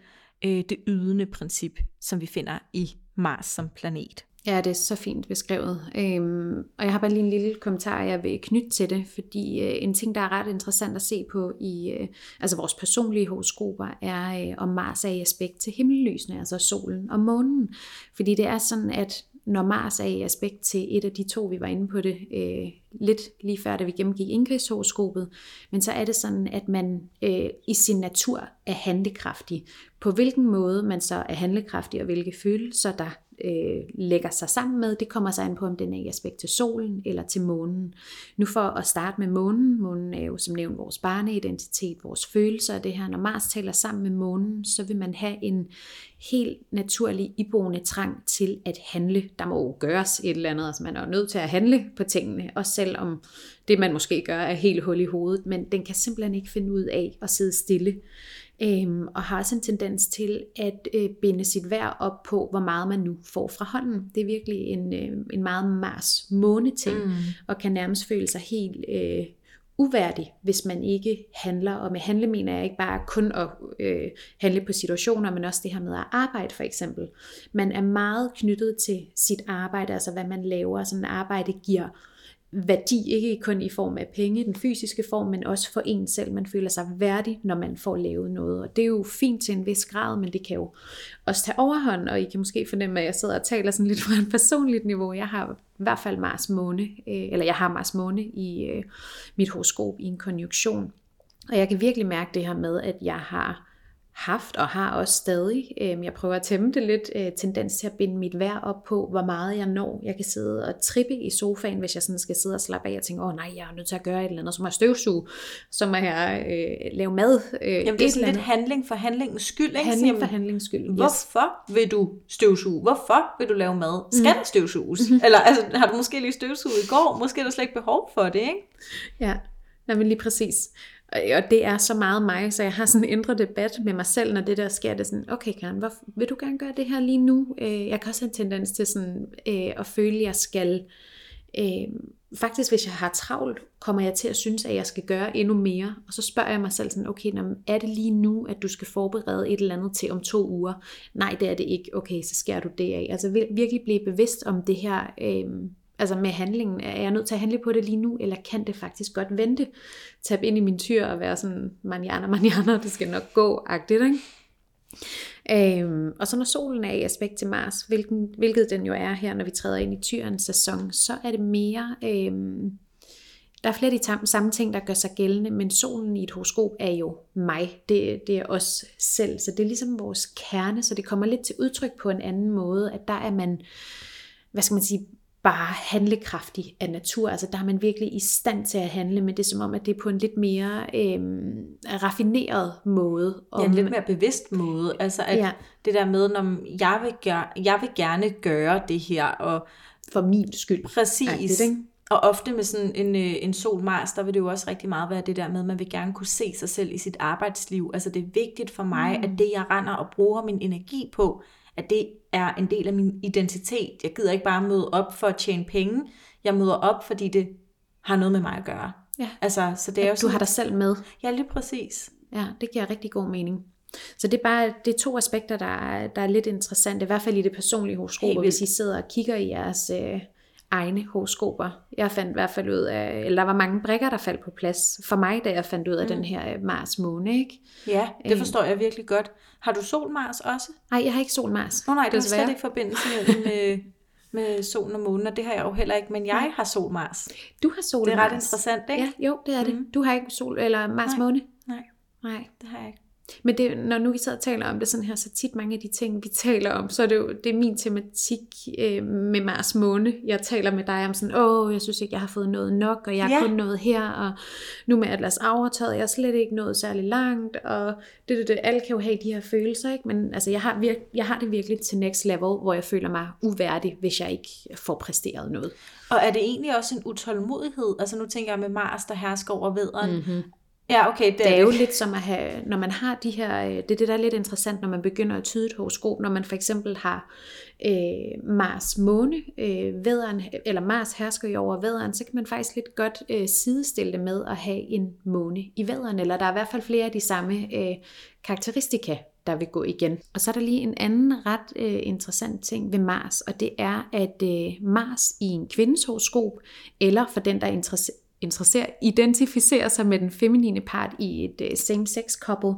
øh, det ydende princip, som vi finder i Mars som planet. Ja, det er så fint beskrevet. Øhm, og jeg har bare lige en lille kommentar, jeg vil knytte til det, fordi øh, en ting, der er ret interessant at se på i øh, altså vores personlige horoskoper, er øh, om Mars er i aspekt til himmellysene, altså solen og månen. Fordi det er sådan, at når Mars er i aspekt til et af de to, vi var inde på det øh, lidt lige før, da vi gennemgik indkrigshoroskopet, men så er det sådan, at man øh, i sin natur er handlekraftig. På hvilken måde man så er handlekraftig, og hvilke følelser der øh, lægger sig sammen med, det kommer sig an på, om den er i aspekt til solen eller til månen. Nu for at starte med månen, månen er jo som nævnt vores barneidentitet, vores følelser og det her. Når Mars taler sammen med månen, så vil man have en helt naturlig iboende trang til at handle. Der må jo gøres et eller andet, altså man er jo nødt til at handle på tingene, også selvom det man måske gør er helt hul i hovedet, men den kan simpelthen ikke finde ud af at sidde stille øhm, og har også en tendens til at øh, binde sit værd op på, hvor meget man nu får fra hånden. Det er virkelig en, øh, en meget Mars-måne-ting, mm. og kan nærmest føle sig helt øh, uværdig, hvis man ikke handler. Og med handle mener jeg ikke bare kun at øh, handle på situationer, men også det her med at arbejde for eksempel. Man er meget knyttet til sit arbejde, altså hvad man laver. Sådan arbejde giver værdi, ikke kun i form af penge, den fysiske form, men også for en selv. Man føler sig værdig, når man får lavet noget. Og det er jo fint til en vis grad, men det kan jo også tage overhånd, og I kan måske fornemme, at jeg sidder og taler sådan lidt fra et personligt niveau. Jeg har i hvert fald Mars måne, øh, eller jeg har Mars måne i øh, mit horoskop i en konjunktion. Og jeg kan virkelig mærke det her med, at jeg har haft og har også stadig, øh, jeg prøver at tæmme det lidt, øh, tendens til at binde mit værd op på, hvor meget jeg når. Jeg kan sidde og trippe i sofaen, hvis jeg sådan skal sidde og slappe af og tænke, åh oh, nej, jeg er nødt til at gøre et eller andet, så må jeg støvsuge, så må jeg øh, lave mad. Øh, Jamen det er sådan lidt handling for handlingens skyld, ikke? Handling for handlingens skyld, yes. Hvorfor vil du støvsuge? Hvorfor vil du lave mad? Skal mm. der støvsuges? Mm. Eller altså, har du måske lige støvsuget i går? Måske er der slet ikke behov for det, ikke? Ja, Nej, men lige præcis. Øh, og det er så meget mig, så jeg har sådan en indre debat med mig selv, når det der sker. Det er sådan, okay Karen, hvor, vil du gerne gøre det her lige nu? Øh, jeg kan også have en tendens til sådan, øh, at føle, at jeg skal... Øh, faktisk hvis jeg har travlt, kommer jeg til at synes, at jeg skal gøre endnu mere. Og så spørger jeg mig selv sådan, okay, er det lige nu, at du skal forberede et eller andet til om to uger? Nej, det er det ikke. Okay, så sker du det af. Altså virkelig blive bevidst om det her... Øh, altså med handlingen, er jeg nødt til at handle på det lige nu, eller kan det faktisk godt vente? Tab ind i min tyr og være sådan, manjana, manjana, det skal nok gå, agtigt, ikke? Øhm, og så når solen er i aspekt til Mars, hvilken, hvilket den jo er her, når vi træder ind i tyrens sæson, så er det mere, øhm, der er flere af de samme ting, der gør sig gældende, men solen i et horoskop er jo mig, det, det er os selv, så det er ligesom vores kerne, så det kommer lidt til udtryk på en anden måde, at der er man, hvad skal man sige, bare handlekraftig af natur. Altså der er man virkelig i stand til at handle, men det er som om, at det er på en lidt mere øhm, raffineret måde. Ja, en lidt mere bevidst måde. Altså at ja. det der med, når jeg vil, gøre, jeg vil gerne gøre det her. Og For min skyld. Præcis. det, ikke? Og ofte med sådan en, øh, en sol Mars, der vil det jo også rigtig meget være det der med, at man vil gerne kunne se sig selv i sit arbejdsliv. Altså det er vigtigt for mig, mm. at det jeg render og bruger min energi på, at det er en del af min identitet. Jeg gider ikke bare møde op for at tjene penge. Jeg møder op, fordi det har noget med mig at gøre. Ja. Altså, så det er jo sådan, du har dig selv med. Ja, lige præcis. Ja, det giver rigtig god mening. Så det er bare det er to aspekter, der er, der er lidt interessante, i hvert fald i det personlige horoskop, hvis I sidder og kigger i jeres øh, egne horoskoper. Jeg fandt i hvert fald ud af, eller der var mange brikker, der faldt på plads for mig, da jeg fandt ud af mm. den her øh, Mars-måne, ikke? Ja, det forstår jeg virkelig godt. Har du sol-Mars også? Nej, jeg har ikke sol-Mars. Nå nej, det er slet ikke forbindelse med, med solen og månen, og det har jeg jo heller ikke, men jeg har sol-Mars. Du har sol Det er ret interessant, ikke? Ja, jo, det er det. Mm. Du har ikke sol eller Mars-måne? Nej, Nej. det har jeg ikke. Men det, når nu vi sidder og taler om det sådan her, så tit mange af de ting, vi taler om, så er det jo det er min tematik øh, med Mars måne. Jeg taler med dig om sådan, åh, jeg synes ikke, jeg har fået noget nok, og jeg har Ja. kun nået her, og nu med Atlas overtaget, jeg er slet ikke nået særlig langt, og det, det, det, alle kan jo have de her følelser, ikke? men altså, jeg, har virk, jeg har det virkelig til next level, hvor jeg føler mig uværdig, hvis jeg ikke får præsteret noget. Og er det egentlig også en utålmodighed? Altså nu tænker jeg med Mars, der hersker over vederen. Mm-hmm. Ja, okay, det, Det er jo lidt som at have, når man har de her, øh, det er det, der er lidt interessant, når man begynder at tyde et horoskop, når man for eksempel har øh, Mars måne, øh, vædderen, eller Mars hersker jo over vædderen, så kan man faktisk lidt godt øh, sidestille det med at have en måne i vædderen, eller der er i hvert fald flere af de samme øh, karakteristika, der vil gå igen. Og så er der lige en anden ret øh, interessant ting ved Mars, og det er, at øh, Mars i en kvindes horoskop, eller for den, der er interesseret interesserer, identificerer sig med den feminine part i et øh, same-sex couple,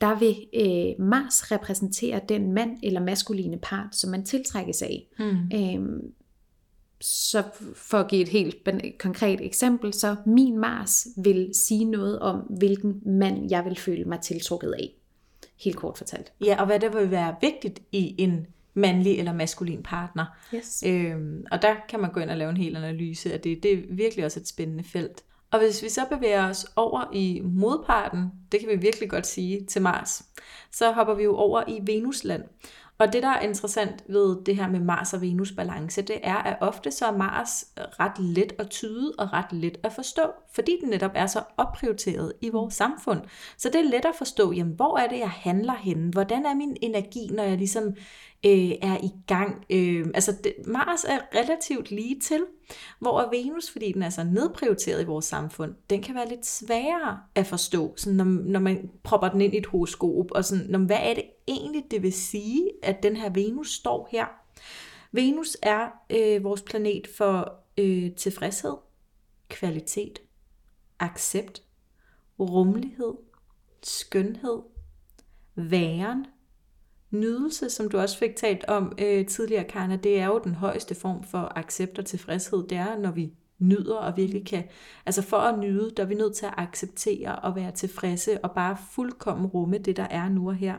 der vil øh, Mars repræsentere den mand eller maskuline part, som man tiltrækkes af. Mm. Øhm, så for at give et helt konkret eksempel, så min Mars vil sige noget om, hvilken mand jeg vil føle mig tiltrukket af. Helt kort fortalt. Ja, og hvad der vil være vigtigt i en mandlig eller maskulin partner. Yes. Øhm, og der kan man gå ind og lave en hel analyse af det. Det er virkelig også et spændende felt. Og hvis vi så bevæger os over i modparten, det kan vi virkelig godt sige til Mars, så hopper vi jo over i Venusland. Og det, der er interessant ved det her med Mars og Venus balance, det er, at ofte så er Mars ret let at tyde og ret let at forstå, fordi den netop er så opprioriteret i vores samfund. Så det er let at forstå, jamen, hvor er det, jeg handler henne? Hvordan er min energi, når jeg ligesom øh, er i gang? Øh, altså, det, Mars er relativt lige til, hvor Venus, fordi den er så nedprioriteret i vores samfund, den kan være lidt sværere at forstå, sådan når, når man propper den ind i et horoskop, og sådan, når, hvad er det egentlig, det vil sige, at den her Venus står her? Venus er øh, vores planet for øh, tilfredshed, kvalitet, accept, rummelighed, skønhed, væren, nydelse, som du også fik talt om øh, tidligere, Karna, det er jo den højeste form for accept og tilfredshed. Det er, når vi nyder og virkelig kan... Altså for at nyde, der er vi nødt til at acceptere og være tilfredse og bare fuldkommen rumme det, der er nu og her.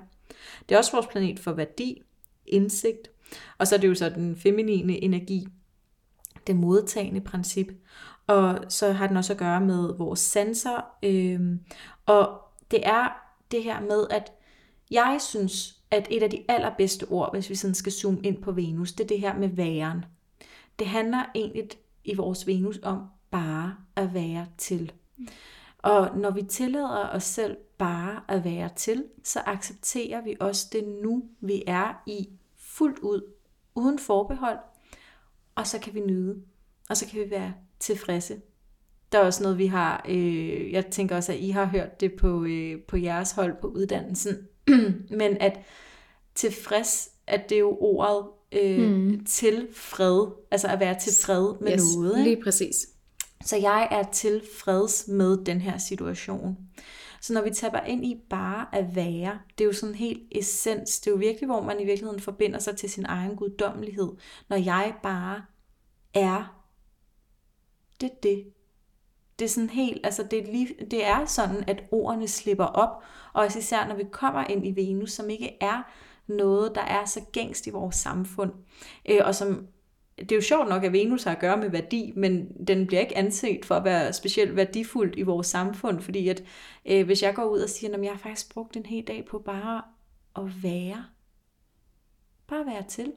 Det er også vores planet for værdi, indsigt, og så er det jo så den feminine energi, det modtagende princip. Og så har den også at gøre med vores sanser. Øhm, og det er det her med, at jeg synes, at et af de allerbedste ord, hvis vi sådan skal zoome ind på Venus, det er det her med væren. Det handler egentlig i vores Venus om bare at være til. Og når vi tillader os selv bare at være til, så accepterer vi også det nu, vi er i fuldt ud, uden forbehold, og så kan vi nyde, og så kan vi være tilfredse. Der er også noget, vi har, øh, jeg tænker også, at I har hørt det på, øh, på jeres hold på uddannelsen, men at tilfreds, at det er jo ordet øh, mm. til fred, altså at være tilfred med yes, noget. Ikke? lige præcis. Så jeg er tilfreds med den her situation. Så når vi tapper ind i bare at være, det er jo sådan helt essens, det er jo virkelig, hvor man i virkeligheden forbinder sig til sin egen guddommelighed. Når jeg bare er, det er det. Det er sådan helt, altså det er, lige, det er sådan, at ordene slipper op, og også især når vi kommer ind i Venus, som ikke er noget, der er så gængst i vores samfund, øh, og som det er jo sjovt nok, at Venus har at gøre med værdi, men den bliver ikke anset for at være specielt værdifuldt i vores samfund, fordi at øh, hvis jeg går ud og siger, at jeg har faktisk brugt en hel dag på bare at være, bare være til.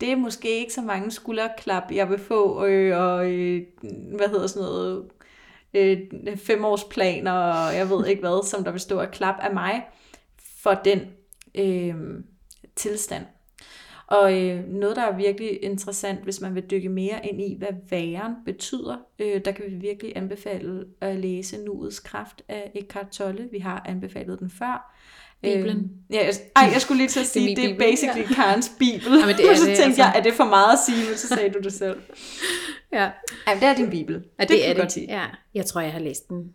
Det er måske ikke så mange skulderklap, jeg vil få, øh, og øh, hvad hedder sådan noget, øh, femårsplaner, og jeg ved ikke hvad, som der vil stå og klap af mig for den øh, tilstand. Og øh, noget, der er virkelig interessant, hvis man vil dykke mere ind i, hvad væren betyder, øh, der kan vi virkelig anbefale at læse Nuets Kraft af Eckhart Tolle. Vi har anbefalet den før. Bibelen. Øh, ja, jeg, ej, jeg skulle lige til at sige, det er, bibel, basically ja. Karens bibel. Ja, men det er så det, tænkte altså. jeg, er det for meget at sige, men så sagde du det selv. Ja. Ej, men det er din bibel. Ja, det, kan er det. godt sige. Ja, jeg tror, jeg har læst den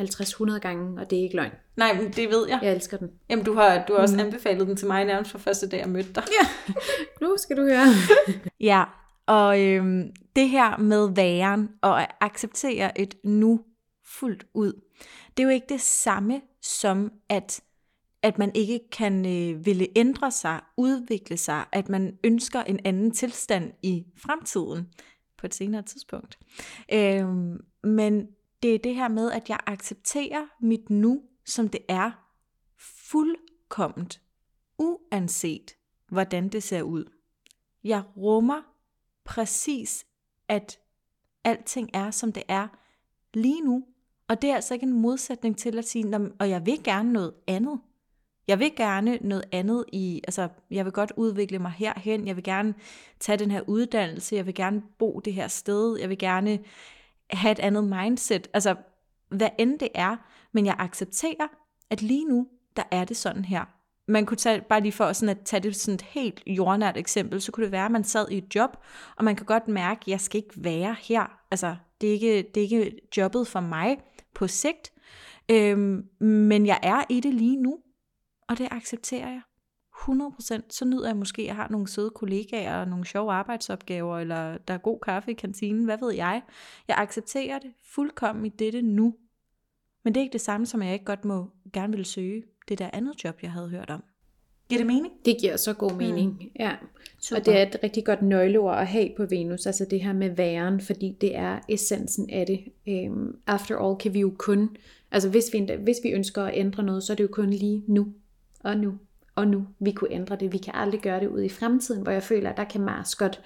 50-100 gange, og det er ikke løgn. Nej, men det ved jeg. Jeg elsker den. Jamen, du har, du har også anbefalet den til mig nærmest fra første dag, jeg mødte dig. Ja. Nu skal du høre. Ja, og øhm, det her med væren og at acceptere et nu fuldt ud, det er jo ikke det samme som, at, at man ikke kan øh, ville ændre sig, udvikle sig, at man ønsker en anden tilstand i fremtiden på et senere tidspunkt. Øhm, men det er det her med, at jeg accepterer mit nu, som det er, fuldkomment, uanset hvordan det ser ud. Jeg rummer præcis, at alting er, som det er lige nu. Og det er altså ikke en modsætning til at sige, og jeg vil gerne noget andet. Jeg vil gerne noget andet i, altså jeg vil godt udvikle mig herhen, jeg vil gerne tage den her uddannelse, jeg vil gerne bo det her sted, jeg vil gerne have et andet mindset, altså hvad end det er, men jeg accepterer, at lige nu, der er det sådan her. Man kunne tage, bare lige for sådan at tage det sådan et helt jordnært eksempel, så kunne det være, at man sad i et job, og man kan godt mærke, at jeg skal ikke være her. Altså, det er ikke, det er ikke jobbet for mig på sigt, øhm, men jeg er i det lige nu, og det accepterer jeg. 100%. Så nyder jeg måske, at jeg har nogle søde kollegaer og nogle sjove arbejdsopgaver, eller der er god kaffe i kantinen, hvad ved jeg. Jeg accepterer det fuldkommen i dette nu. Men det er ikke det samme, som jeg ikke godt må gerne vil søge det der andet job, jeg havde hørt om. Giver det mening? Det giver så god mening, mm. ja. Super. Og det er et rigtig godt nøgleord at have på Venus, altså det her med væren, fordi det er essensen af det. Um, after all kan vi jo kun, altså hvis vi, hvis vi ønsker at ændre noget, så er det jo kun lige nu, og nu, og nu, vi kunne ændre det. Vi kan aldrig gøre det ud i fremtiden, hvor jeg føler, at der kan Mars godt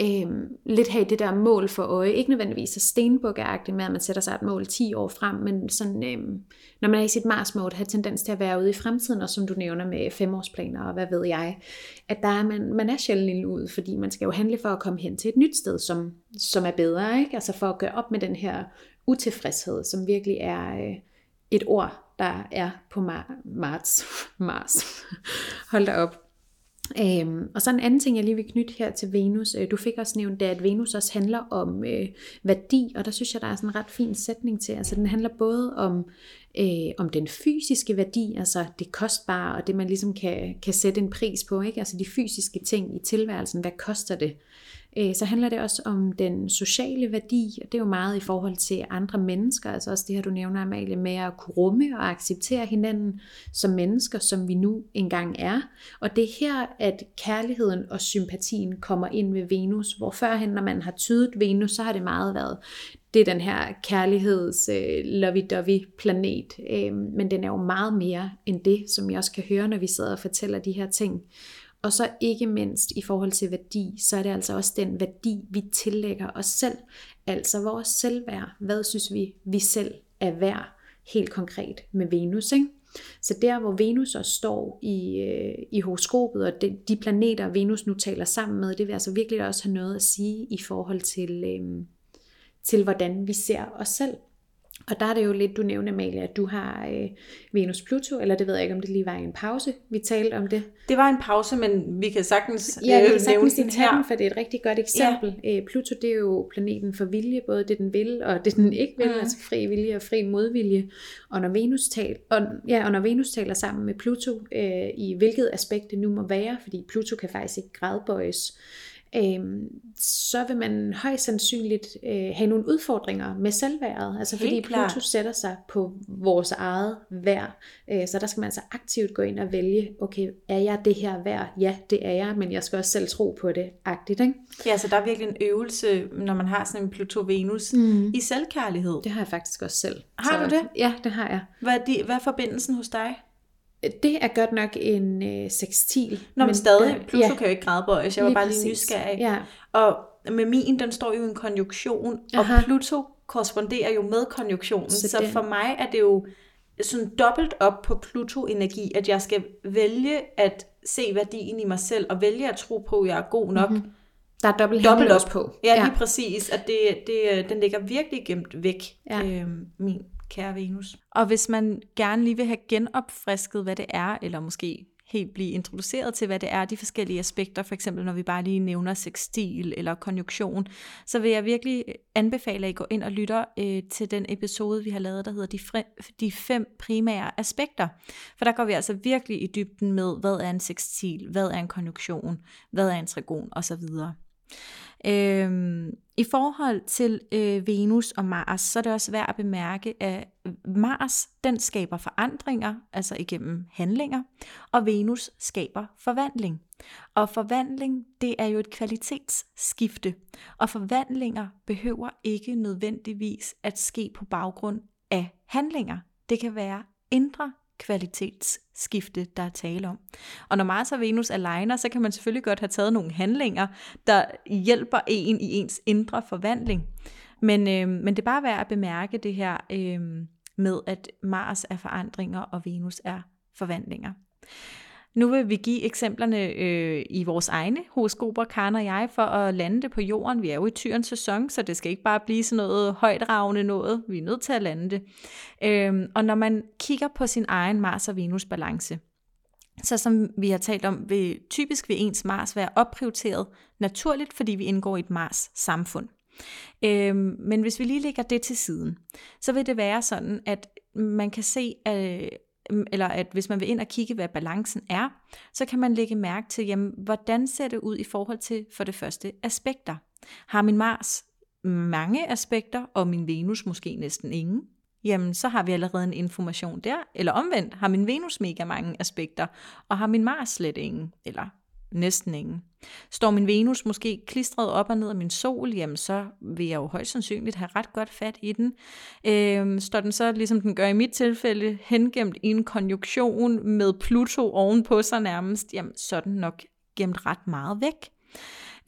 øh, lidt have det der mål for øje. Ikke nødvendigvis så stenbukkeagtigt med, at man sætter sig et mål 10 år frem, men sådan, øh, når man er i sit Mars-mode, har tendens til at være ude i fremtiden, og som du nævner med femårsplaner og hvad ved jeg, at der er man, man er sjældent ud, fordi man skal jo handle for at komme hen til et nyt sted, som, som er bedre, ikke? altså for at gøre op med den her utilfredshed, som virkelig er øh, et ord, der er på mar- Mars. Mars. Hold da op. Øhm, og så en anden ting, jeg lige vil knytte her til Venus. Øh, du fik også nævnt, det er, at Venus også handler om øh, værdi, og der synes jeg, der er sådan en ret fin sætning til. Altså den handler både om, øh, om den fysiske værdi, altså det kostbare, og det man ligesom kan, kan sætte en pris på, ikke? altså de fysiske ting i tilværelsen, hvad koster det? Øh, så handler det også om den sociale værdi, og det er jo meget i forhold til andre mennesker, altså også det her, du nævner, Amalie, med at kunne rumme og acceptere hinanden som mennesker, som vi nu engang er. Og det er her, at kærligheden og sympatien kommer ind ved Venus, hvor førhen, når man har tydet Venus, så har det meget været, det er den her kærligheds øh, lovey-dovey planet, øh, men den er jo meget mere end det, som jeg også kan høre, når vi sidder og fortæller de her ting. Og så ikke mindst i forhold til værdi, så er det altså også den værdi, vi tillægger os selv. Altså vores selvværd. Hvad synes vi, vi selv er værd helt konkret med Venus, ikke? Så der, hvor Venus også står i, øh, i horoskopet, og de, de planeter, Venus nu taler sammen med, det vil altså virkelig også have noget at sige i forhold til, øh, til hvordan vi ser os selv. Og der er det jo lidt, du nævner, Amalie, at du har øh, Venus Pluto, eller det ved jeg ikke, om det lige var en pause, vi talte om det. Det var en pause, men vi kan sagtens Ja, vi øh, kan sagtens den tage den, for det er et rigtig godt eksempel. Ja. Pluto, det er jo planeten for vilje, både det den vil, og det den ikke vil, mm. altså fri vilje og fri modvilje. Og når Venus, tal, og, ja, og når Venus taler sammen med Pluto, øh, i hvilket aspekt det nu må være, fordi Pluto kan faktisk ikke gradbøjes, øhm, så vil man højst sandsynligt øh, have nogle udfordringer med selvværdet. Altså Helt fordi klart. Pluto sætter sig på vores eget værd. Øh, så der skal man altså aktivt gå ind og vælge, okay, er jeg det her værd? Ja, det er jeg, men jeg skal også selv tro på det. Agtigt, ikke? Ja, så der er virkelig en øvelse, når man har sådan en Pluto-Venus, mm. i selvkærlighed. Det har jeg faktisk også selv. Har så, du det? Ja, det har jeg. Hvad er, de, hvad er forbindelsen hos dig? Det er godt nok en øh, sextil. Nå, men, men stadig, der- Pluto ja, kan jo ikke gradbøjes. Jeg var lige bare lige nysgerrig. Ja. Og med min, den står jo i en konjunktion, Aha. og Pluto korresponderer jo med konjunktionen. Så Så, for mig er det jo sådan dobbelt op på Pluto-energi, at jeg skal vælge at se værdien i mig selv, og vælge at tro på, at jeg er god nok. Mm-hmm. Der er dobbelt, Dobbelt op på. Ja, lige præcis. At det, det, den ligger virkelig gemt væk, Ja. øhm, min kære Venus. Og hvis man gerne lige vil have genopfrisket, hvad det er, eller måske helt blive introduceret til, hvad det er, de forskellige aspekter, for eksempel når vi bare lige nævner sextil eller konjunktion, så vil jeg virkelig anbefale, at I går ind og lytter øh, til den episode, vi har lavet, der hedder de, fri- de fem primære aspekter. For der går vi altså virkelig i dybden med, hvad er en sextil, hvad er en konjunktion, hvad er en trigon osv. Øhm, I forhold til øh, Venus og Mars, så er det også værd at bemærke, at Mars den skaber forandringer, altså igennem handlinger, og Venus skaber forvandling. Og forvandling, det er jo et kvalitetsskifte, og forvandlinger behøver ikke nødvendigvis at ske på baggrund af handlinger. Det kan være indre kvalitetsskifte, der er tale om. Og når Mars og Venus aligner, så kan man selvfølgelig godt have taget nogle handlinger, der hjælper en i ens indre forvandling. Men, øh, men det er bare værd at bemærke det her øh, med, at Mars er forandringer, og Venus er forvandlinger. Nu vil vi give eksemplerne øh, i vores egne horoskoper, Karen og jeg, for at lande det på jorden. Vi er jo i tyrens sæson, så det skal ikke bare blive sådan noget højdragende noget. Vi er nødt til at lande det. Øh, og når man kigger på sin egen Mars og Venus balance, så som vi har talt om, vil typisk vil ens Mars være opprioriteret naturligt, fordi vi indgår i et Mars samfund. Øhm, men hvis vi lige lægger det til siden, så vil det være sådan, at man kan se, at Mm, eller at hvis man vil ind og kigge, hvad balancen er, så kan man lægge mærke til, jamen, hvordan ser det ud i forhold til for det første aspekter. Har min Mars mange aspekter, og min Venus måske næsten ingen? Jamen, så har vi allerede en information der. Eller omvendt, har min Venus mega mange aspekter, og har min Mars slet ingen, eller næsten ingen. Står min Venus måske klistret op og ned af min sol, jamen så vil jeg jo højst sandsynligt have ret godt fat i den. Øhm, står den så, ligesom den gør i mit tilfælde, hengemt i en konjunktion med Pluto ovenpå sig nærmest, jamen så er den nok gemt ret meget væk.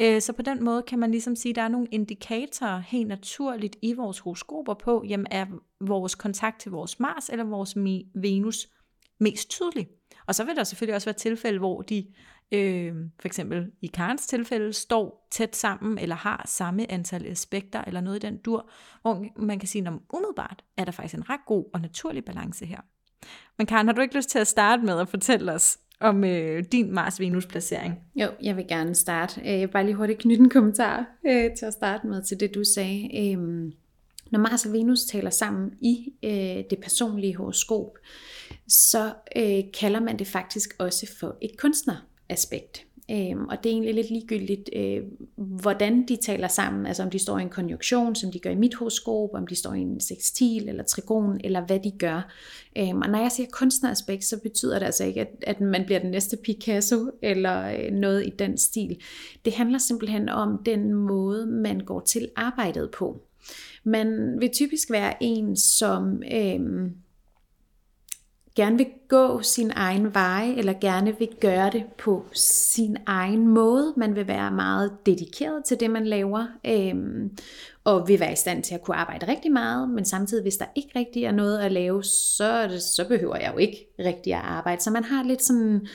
Øh, så på den måde kan man ligesom sige, at der er nogle indikatorer helt naturligt i vores horoskoper på, jamen er vores kontakt til vores Mars eller vores Venus mest tydelig. Og så vil der selvfølgelig også være tilfælde, hvor de øh, for eksempel i Karens tilfælde, står tæt sammen, eller har samme antal aspekter, eller noget i den dur, hvor man kan sige, at umiddelbart er der faktisk en ret god og naturlig balance her. Men Karen, har du ikke lyst til at starte med at fortælle os om øh, din Mars-Venus-placering? Jo, jeg vil gerne starte. Øh, jeg vil bare lige hurtigt knytte en kommentar øh, til at starte med til det, du sagde. Øh, når Mars og Venus taler sammen i øh, det personlige horoskop, så øh, kalder man det faktisk også for et kunstner aspekt. Øhm, og det er egentlig lidt ligegyldigt, øh, hvordan de taler sammen, altså om de står i en konjunktion, som de gør i mit horoskop, om de står i en sextil eller trigon, eller hvad de gør. Øhm, og når jeg siger kunstneraspekt, så betyder det altså ikke, at, at man bliver den næste Picasso, eller øh, noget i den stil. Det handler simpelthen om den måde, man går til arbejdet på. Man vil typisk være en, som... Øh, gerne vil gå sin egen vej, eller gerne vil gøre det på sin egen måde. Man vil være meget dedikeret til det, man laver, øhm, og vil være i stand til at kunne arbejde rigtig meget, men samtidig, hvis der ikke rigtig er noget at lave, så, det, så behøver jeg jo ikke rigtig at arbejde. Så man har lidt sådan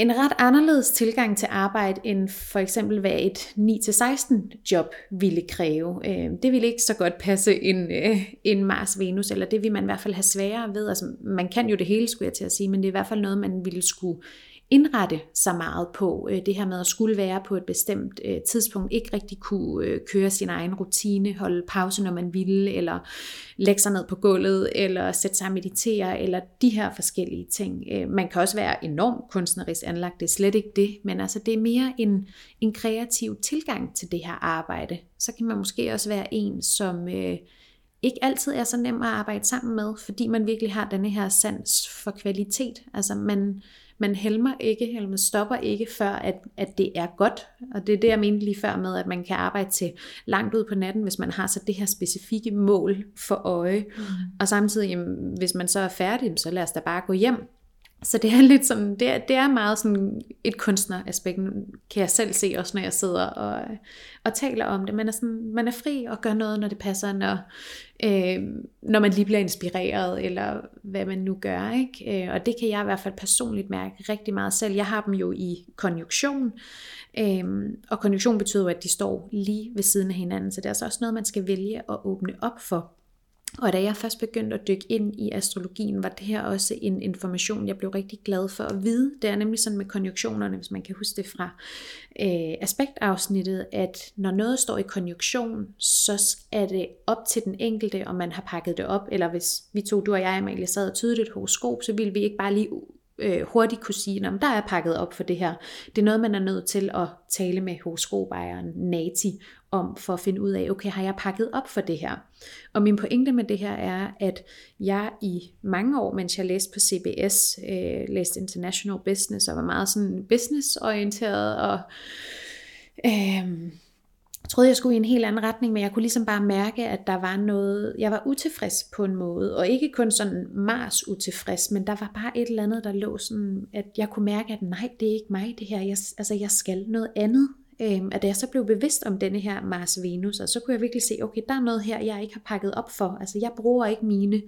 en ret anderledes tilgang til arbejde, end for eksempel hvad et 9-16 job ville kræve. Øh, det ville ikke så godt passe en, øh, en Mars-Venus, eller det ville man i hvert fald have sværere ved. Altså, man kan jo det hele, skulle jeg til at sige, men det er i hvert fald noget, man ville skulle indrette sig meget på. Øh, det her med at skulle være på et bestemt øh, tidspunkt, ikke rigtig kunne øh, køre sin egen rutine, holde pause, når man ville, eller lægge sig ned på gulvet, eller sætte sig og meditere, eller de her forskellige ting. Man kan også være enormt kunstnerisk anlagt, det er slet ikke det, men altså det er mere en, en kreativ tilgang til det her arbejde. Så kan man måske også være en, som... Øh, ikke altid er så nem at arbejde sammen med, fordi man virkelig har denne her sans for kvalitet. Altså man, man helmer ikke, eller man stopper ikke, før at, at det er godt. Og det er det, jeg mente lige før med, at man kan arbejde til langt ud på natten, hvis man har så det her specifikke mål for øje. Mm. Og samtidig, jamen, hvis man så er færdig, så lad os da bare gå hjem. Så det er lidt sådan, det er, det er meget sådan et kunstneraspekt, kan jeg selv se også, når jeg sidder og, og taler om det. Man er, sådan, man er fri og gør noget, når det passer, når, øh, når man lige bliver inspireret, eller hvad man nu gør. Ikke? Øh, og det kan jeg i hvert fald personligt mærke rigtig meget selv. Jeg har dem jo i konjunktion, øh, og konjunktion betyder at de står lige ved siden af hinanden, så det er altså også noget, man skal vælge at åbne op for. Og da jeg først begyndte at dykke ind i astrologien, var det her også en information, jeg blev rigtig glad for at vide. Det er nemlig sådan med konjunktionerne, hvis man kan huske det fra øh, aspektafsnittet, at når noget står i konjunktion, så er det op til den enkelte, om man har pakket det op, eller hvis vi to, du og jeg, Amalie, sad og tydede et horoskop, så ville vi ikke bare lige øh, hurtigt kunne sige, om der er pakket op for det her. Det er noget, man er nødt til at tale med horoskopejeren Nati om, for at finde ud af, okay, har jeg pakket op for det her? Og min pointe med det her er, at jeg i mange år, mens jeg læste på CBS, øh, læste International Business, og var meget sådan businessorienteret, og øh, troede, jeg skulle i en helt anden retning, men jeg kunne ligesom bare mærke, at der var noget, jeg var utilfreds på en måde, og ikke kun sådan Mars utilfreds, men der var bare et eller andet, der lå sådan, at jeg kunne mærke, at nej, det er ikke mig det her, jeg, altså jeg skal noget andet, Øhm, at jeg så blev bevidst om denne her Mars-Venus, og så kunne jeg virkelig se, okay, der er noget her, jeg ikke har pakket op for. Altså, jeg bruger ikke mine,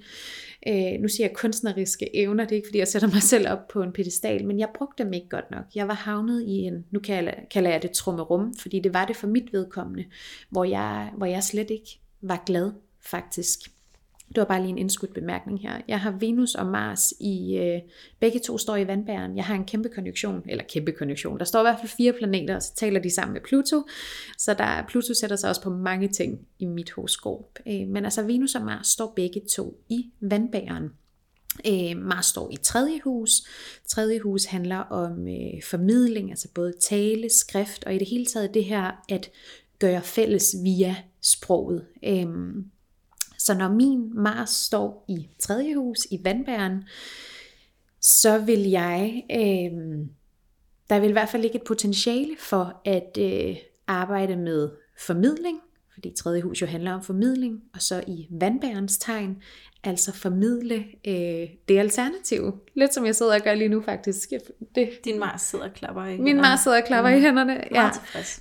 øh, nu siger jeg kunstneriske evner, det er ikke fordi, jeg sætter mig selv op på en pedestal, men jeg brugte dem ikke godt nok. Jeg var havnet i en, nu kalder, kalder jeg det trummerum, fordi det var det for mit vedkommende, hvor jeg, hvor jeg slet ikke var glad, faktisk. Det var bare lige en indskudt bemærkning her. Jeg har Venus og Mars i, øh, begge to står i vandbæren. Jeg har en kæmpe konjunktion, eller kæmpe konjunktion. Der står i hvert fald fire planeter, og så taler de sammen med Pluto. Så der, Pluto sætter sig også på mange ting i mit horoskop. Øh, men altså Venus og Mars står begge to i vandbæren. Øh, Mars står i tredje hus. Tredje hus handler om øh, formidling, altså både tale, skrift, og i det hele taget det her at gøre fælles via sproget. Øh, så når min Mars står i tredje hus, i vandbæren, så vil jeg, øh, der vil i hvert fald ligge et potentiale for at øh, arbejde med formidling, fordi tredje hus jo handler om formidling, og så i vandbærens tegn, altså formidle øh, det alternative. Lidt som jeg sidder og gør lige nu faktisk. Det, Din Mars sidder og klapper i Min Mars sidder og klapper mm. i hænderne. Ja.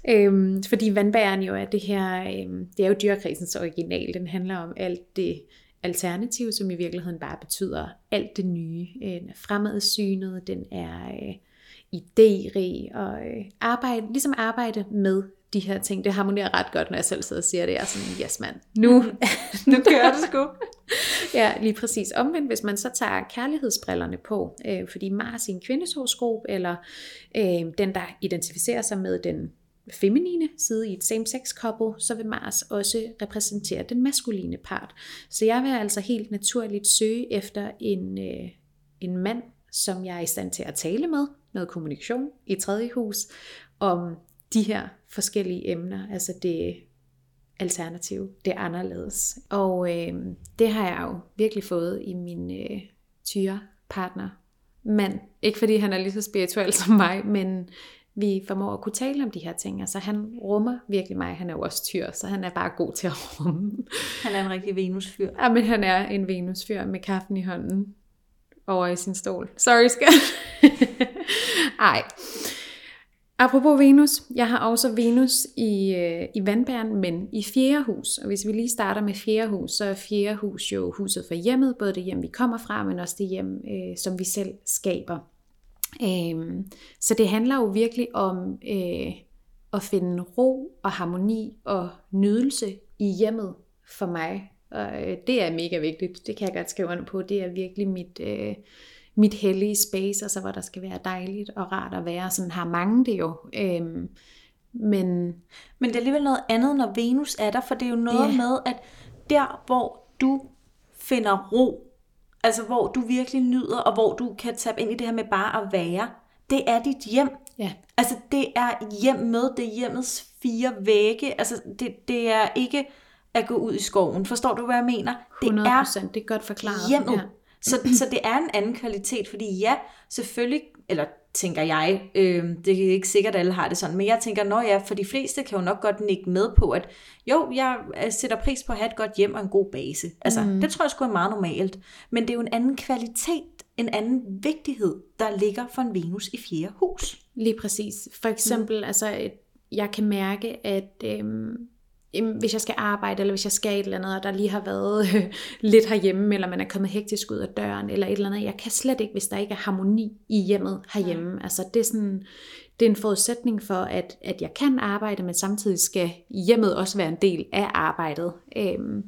Øhm, fordi vandbæren jo er det her, øhm, det er jo dyrkrisens original. Den handler om alt det alternative, som i virkeligheden bare betyder alt det nye. Øh, fremadsynet, den er øh, idérig og øh, arbejde, ligesom arbejde med de her ting. Det harmonerer ret godt, når jeg selv sidder og siger det. Jeg er sådan, yes mand, nu, nu kører det sgu. ja, lige præcis. Omvendt, hvis man så tager kærlighedsbrillerne på, øh, fordi Mars i en kvindeshoroskop, eller øh, den, der identificerer sig med den feminine side i et same-sex couple, så vil Mars også repræsentere den maskuline part. Så jeg vil altså helt naturligt søge efter en, øh, en mand, som jeg er i stand til at tale med, noget kommunikation i tredje hus, om de her forskellige emner, altså det alternativ, det anderledes. Og øh, det har jeg jo virkelig fået i min øh, tyre partner mand. Ikke fordi han er lige så spirituel som mig, men vi formår at kunne tale om de her ting. Altså han rummer virkelig mig. Han er jo også tyr, så han er bare god til at rumme. Han er en rigtig venusfyr. Ja, men han er en venusfyr med kaffen i hånden over i sin stol. Sorry, skat. Ej. Apropos Venus, jeg har også Venus i, øh, i vandbæren, men i fjerde hus. Og hvis vi lige starter med fjerde hus, så er fjerde hus jo huset for hjemmet, både det hjem, vi kommer fra, men også det hjem, øh, som vi selv skaber. Øh, så det handler jo virkelig om øh, at finde ro og harmoni og nydelse i hjemmet for mig. Og øh, det er mega vigtigt, det kan jeg godt skrive under på. Det er virkelig mit... Øh, mit hellige space, altså hvor der skal være dejligt og rart at være. Sådan har mange det jo. Øhm, men, men det er alligevel noget andet, når Venus er der, for det er jo noget yeah. med, at der hvor du finder ro, altså hvor du virkelig nyder, og hvor du kan tabe ind i det her med bare at være, det er dit hjem. Ja. Altså det er hjem med, det er hjemmets fire vægge, altså det, det er ikke at gå ud i skoven. Forstår du, hvad jeg mener? Det 100%, er det er godt forklaret. Hjemmet. Ja. Så, så det er en anden kvalitet, fordi ja, selvfølgelig, eller tænker jeg, øh, det er ikke sikkert, at alle har det sådan, men jeg tænker, når ja, for de fleste kan jo nok godt nikke med på, at jo, jeg sætter pris på at have et godt hjem og en god base. Altså, mm. det tror jeg sgu er meget normalt. Men det er jo en anden kvalitet, en anden vigtighed, der ligger for en Venus i fjerde hus. Lige præcis. For eksempel, mm. altså, jeg kan mærke, at øhm, hvis jeg skal arbejde, eller hvis jeg skal et eller andet, og der lige har været øh, lidt herhjemme, eller man er kommet hektisk ud af døren, eller et eller andet. Jeg kan slet ikke, hvis der ikke er harmoni i hjemmet herhjemme. Ja. Altså det er sådan, det er en forudsætning for, at, at jeg kan arbejde, men samtidig skal hjemmet også være en del af arbejdet. Øhm,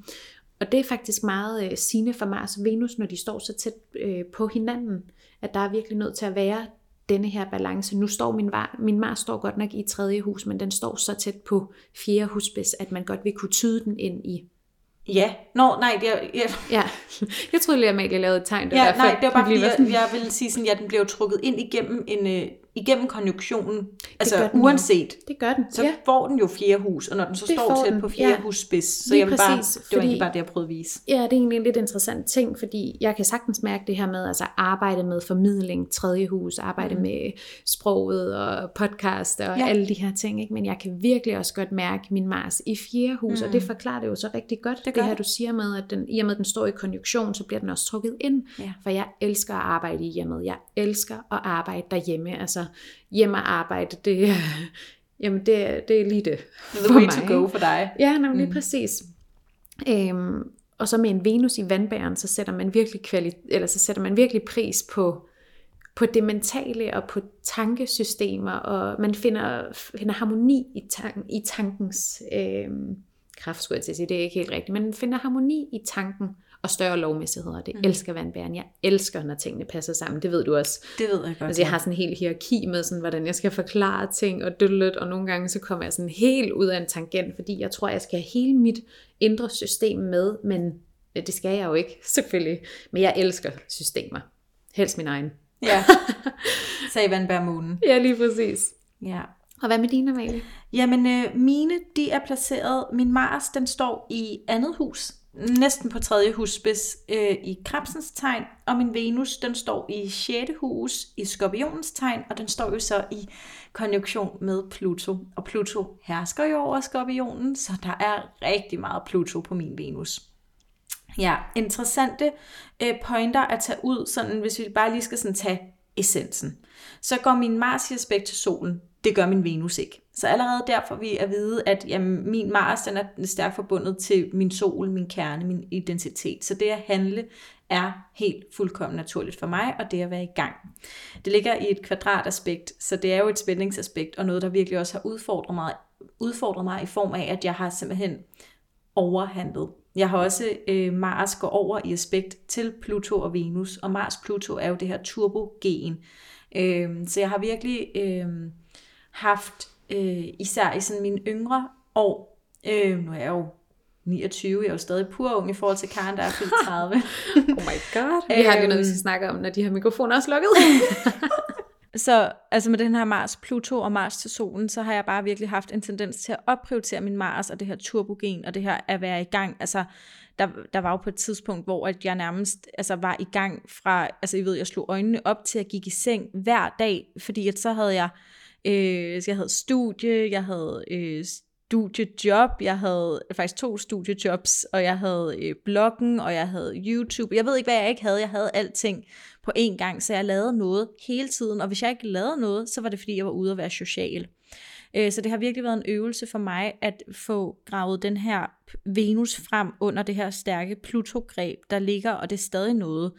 og det er faktisk meget øh, sigende for Mars og Venus, når de står så tæt øh, på hinanden, at der er virkelig nødt til at være denne her balance. Nu står min, var, min Mars står godt nok i tredje hus, men den står så tæt på fjerde husspids, at man godt vil kunne tyde den ind i Ja, nå, nej, det er, ja. Jeg troede lige, at Amalie lavede et tegn. ja, nej, det var bare fordi, jeg, jeg ville sige sådan, ja, den blev trukket ind igennem en, øh, igennem konjunktionen, altså uanset, Det gør den, så ja. får den jo fjerde hus, og når den så Det står tæt den, på fjerde ja. hus spids, så Lige jeg vil bare, præcis, det var fordi- egentlig bare det, jeg prøvede at vise. Ja, det er egentlig en lidt interessant ting, fordi jeg kan sagtens mærke det her med altså arbejde med formidling, tredje hus, arbejde mm. med sproget og podcast og Ja. alle de her ting. Ikke? Men jeg kan virkelig også godt mærke min Mars i fjerde hus, mm. og det forklarer det jo så rigtig godt, det, det her du siger med, at den, i og med at den står i konjunktion, så bliver den også trukket ind. Ja. For jeg elsker at arbejde i hjemmet. Jeg elsker at arbejde derhjemme. Altså hjem og arbejde, det, er- jamen det, det er lige det. The for way mig, to go for dig. Ja, nemlig mm. præcis. Øhm, og så med en Venus i vandbæren, så sætter man virkelig kvali- eller så sætter man virkelig pris på på det mentale og på tankesystemer, og man finder, finder harmoni i, tan- i tankens øhm, kraft, skulle jeg til at sige, det er ikke helt rigtigt, men man finder harmoni i tanken og større lovmæssigheder. Det mm. elsker vandbæren. Jeg elsker, når tingene passer sammen. Det ved du også. Det ved jeg godt. Altså jeg har sådan en hel hierarki med, sådan, hvordan jeg skal forklare ting og døllet, og nogle gange så kommer jeg sådan helt ud af en tangent, fordi jeg tror, jeg skal have hele mit indre system med, men ja, det skal jeg jo ikke, selvfølgelig. Men jeg elsker systemer. Helst min egen. Ja, sagde Vandberg Månen. Ja, lige præcis. Ja. Og hvad med dine, Amalie? Jamen, øh, mine, de er placeret, min Mars, den står i andet hus, næsten på tredje husspids øh, i Krebsens tegn, og min Venus, den står i 6. hus i Skorpionens tegn, og den står jo så i konjunktion med Pluto. Og Pluto hersker jo over Skorpionen, så der er rigtig meget Pluto på min Venus. Ja, interessante øh, pointer at tage ud, sådan hvis vi bare lige skal sådan tage essensen. Så går min Mars i aspekt til solen. Det gør min Venus ikke. Så allerede derfor vi at vide, at jamen, min Mars den er stærkt forbundet til min sol, min kerne, min identitet. Så det at handle er helt fuldkommen naturligt for mig, og det at være i gang. Det ligger i et kvadrataspekt, så det er jo et spændingsaspekt, og noget, der virkelig også har udfordret mig, udfordret mig i form af, at jeg har simpelthen overhandlet. Jeg har også øh, Mars går over i aspekt til Pluto og Venus, og Mars-Pluto er jo det her turbogen. Øh, så jeg har virkelig øh, haft, øh, især i sådan mine yngre år, øh, nu er jeg jo 29, jeg er jo stadig pur ung i forhold til Karen, der er fyldt 30. Oh my god. Vi har lige noget, vi Øhm. skal snakke om, når de her mikrofoner er slukket. Så altså med den her Mars, Pluto og Mars til solen, så har jeg bare virkelig haft en tendens til at opprioritere min Mars og det her turbogen og det her at være i gang. Altså der, der var jo på et tidspunkt, hvor at jeg nærmest altså, var i gang fra, altså I ved, jeg slog øjnene op til at gik i seng hver dag, fordi at så havde jeg, øh, jeg havde studie, jeg havde øh, studiejob, jeg havde faktisk to studiejobs, og jeg havde øh, bloggen, og jeg havde YouTube. Jeg ved ikke, hvad jeg ikke havde. Jeg havde alting på én gang, så jeg lavede noget hele tiden, og hvis jeg ikke lavede noget, så var det fordi, jeg var ude at være social. Øh, Så det har virkelig været en øvelse for mig at få gravet den her Venus frem under det her stærke Pluto-greb, der ligger, og det er stadig noget,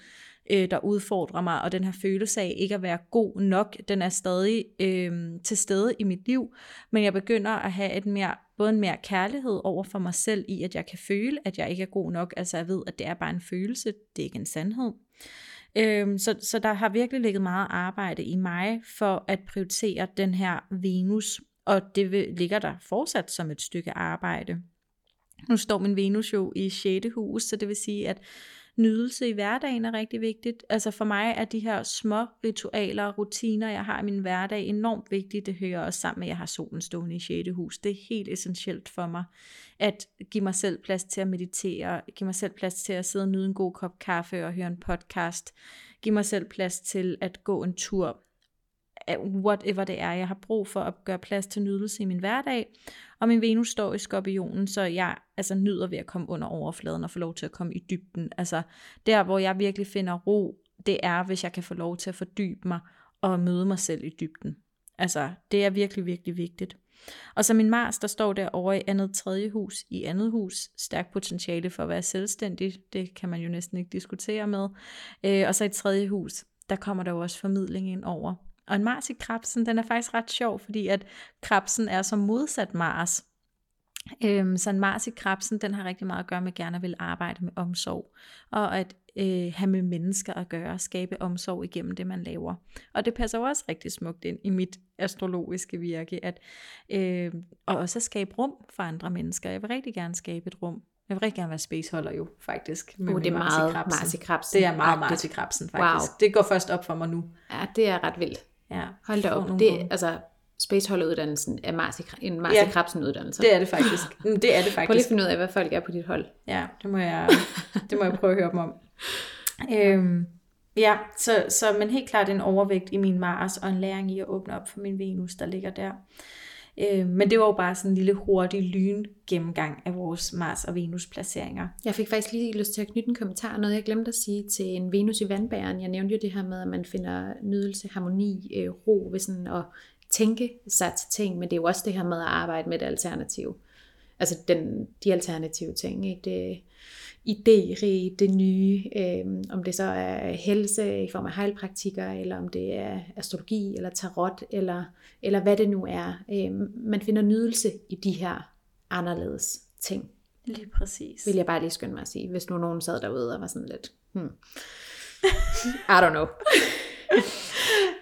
øh, der udfordrer mig, og den her følelse af ikke at være god nok, den er stadig øh, til stede i mit liv, men jeg begynder at have et mere, både en mere kærlighed over for mig selv i, at jeg kan føle, at jeg ikke er god nok, altså jeg ved, at det er bare en følelse, det er ikke en sandhed. Øhm, så, så der har virkelig ligget meget arbejde i mig for at prioritere den her Venus, og det vil, ligger der fortsat som et stykke arbejde. Nu står min Venus jo i 6. hus, så det vil sige, at nydelse i hverdagen er rigtig vigtigt. Altså for mig er de her små ritualer og rutiner, jeg har i min hverdag, enormt vigtige. Det hører også sammen med, at jeg har solen stående i 6. hus. Det er helt essentielt for mig at give mig selv plads til at meditere, give mig selv plads til at sidde og nyde en god kop kaffe og høre en podcast, give mig selv plads til at gå en tur, whatever det er, jeg har brug for at gøre plads til nydelse i min hverdag. Og min Venus står i skorpionen, så jeg altså nyder ved at komme under overfladen og få lov til at komme i dybden. Altså der, hvor jeg virkelig finder ro, det er, hvis jeg kan få lov til at fordybe mig og møde mig selv i dybden. Altså, det er virkelig, virkelig vigtigt. Og så min Mars, der står derovre i andet tredje hus, i andet hus, stærkt potentiale for at være selvstændig, det kan man jo næsten ikke diskutere med. Øh, og så i tredje hus, der kommer der jo også formidling ind over. Og en Mars i Krabsen, den er faktisk ret sjov, fordi at Krabsen er som modsat Mars. Øhm, så en Mars i krabsen, den har rigtig meget at gøre med gerne at vil arbejde med omsorg, og at øh, have med mennesker at gøre, skabe omsorg igennem det, man laver. Og det passer også rigtig smukt ind i mit astrologiske virke, at øh, og også at skabe rum for andre mennesker. Jeg vil rigtig gerne skabe et rum. Jeg vil rigtig gerne være spaceholder jo, faktisk. Med uh, det er meget Mars i krabsen. Det er meget Mars i krabsen, faktisk. Wow. Det går først op for mig nu. Ja, det er ret vildt. Ja, Hold da op. Det, altså, Spaceholdeuddannelsen er Mars i, en Mars ja, Krabsen uddannelse. det er det faktisk. Det er det faktisk. Prøv lige at finde ud af, hvad folk er på dit hold. Ja, det må jeg, det må jeg prøve at høre dem om. Øhm, ja, så, så men helt klart en overvægt i min Mars, og en læring i at åbne op for min Venus, der ligger der. Øh, men det var jo bare sådan en lille hurtig lyn gennemgang af vores Mars og Venus placeringer. Jeg fik faktisk lige lyst til at knytte en kommentar, noget jeg glemte at sige til en Venus i vandbæren. Jeg nævnte jo det her med, at man finder nydelse, harmoni, øh, ro ved sådan at tænke sig til ting, men det er jo også det her med at arbejde med det alternativ. Altså den, de alternative ting, ikke? Det, idérige, det nye, øh, om det så er helse i form af heilpraktikker, eller om det er astrologi, eller tarot, eller, eller hvad det nu er. Øh, man finder nydelse i de her anderledes ting. Lige præcis. Vil jeg bare lige skynde mig at sige, hvis nu nogen sad derude og var sådan lidt, hmm. I don't know.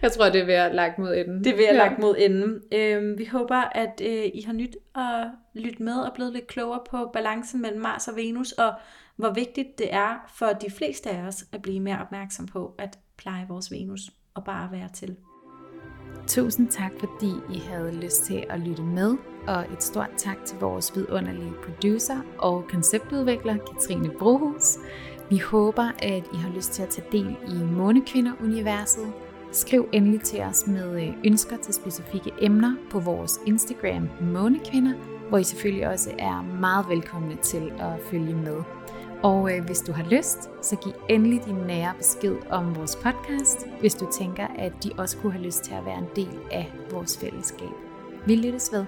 Jeg tror, det er ved at lagt mod enden. Det er ved at ja. lagt mod enden. Øhm, vi håber, at øh, I har nyt at lytte med og blevet lidt klogere på balancen mellem Mars og Venus, og hvor vigtigt det er for de fleste af os at blive mere opmærksom på at pleje vores Venus og bare være til. Tusind tak, fordi I havde lyst til at lytte med, og et stort tak til vores vidunderlige producer og konceptudvikler, Katrine Brohus. Vi håber, at I har lyst til at tage del i Månekvinder-universet. Skriv endelig til os med øh, ønsker til specifikke emner på vores Instagram Månekvinder, hvor I selvfølgelig også er meget velkomne til at følge med. Og øh, hvis du har lyst, så giv endelig din nære besked om vores podcast, hvis du tænker, at de også kunne have lyst til at være en del af vores fællesskab. Vi lyttes ved.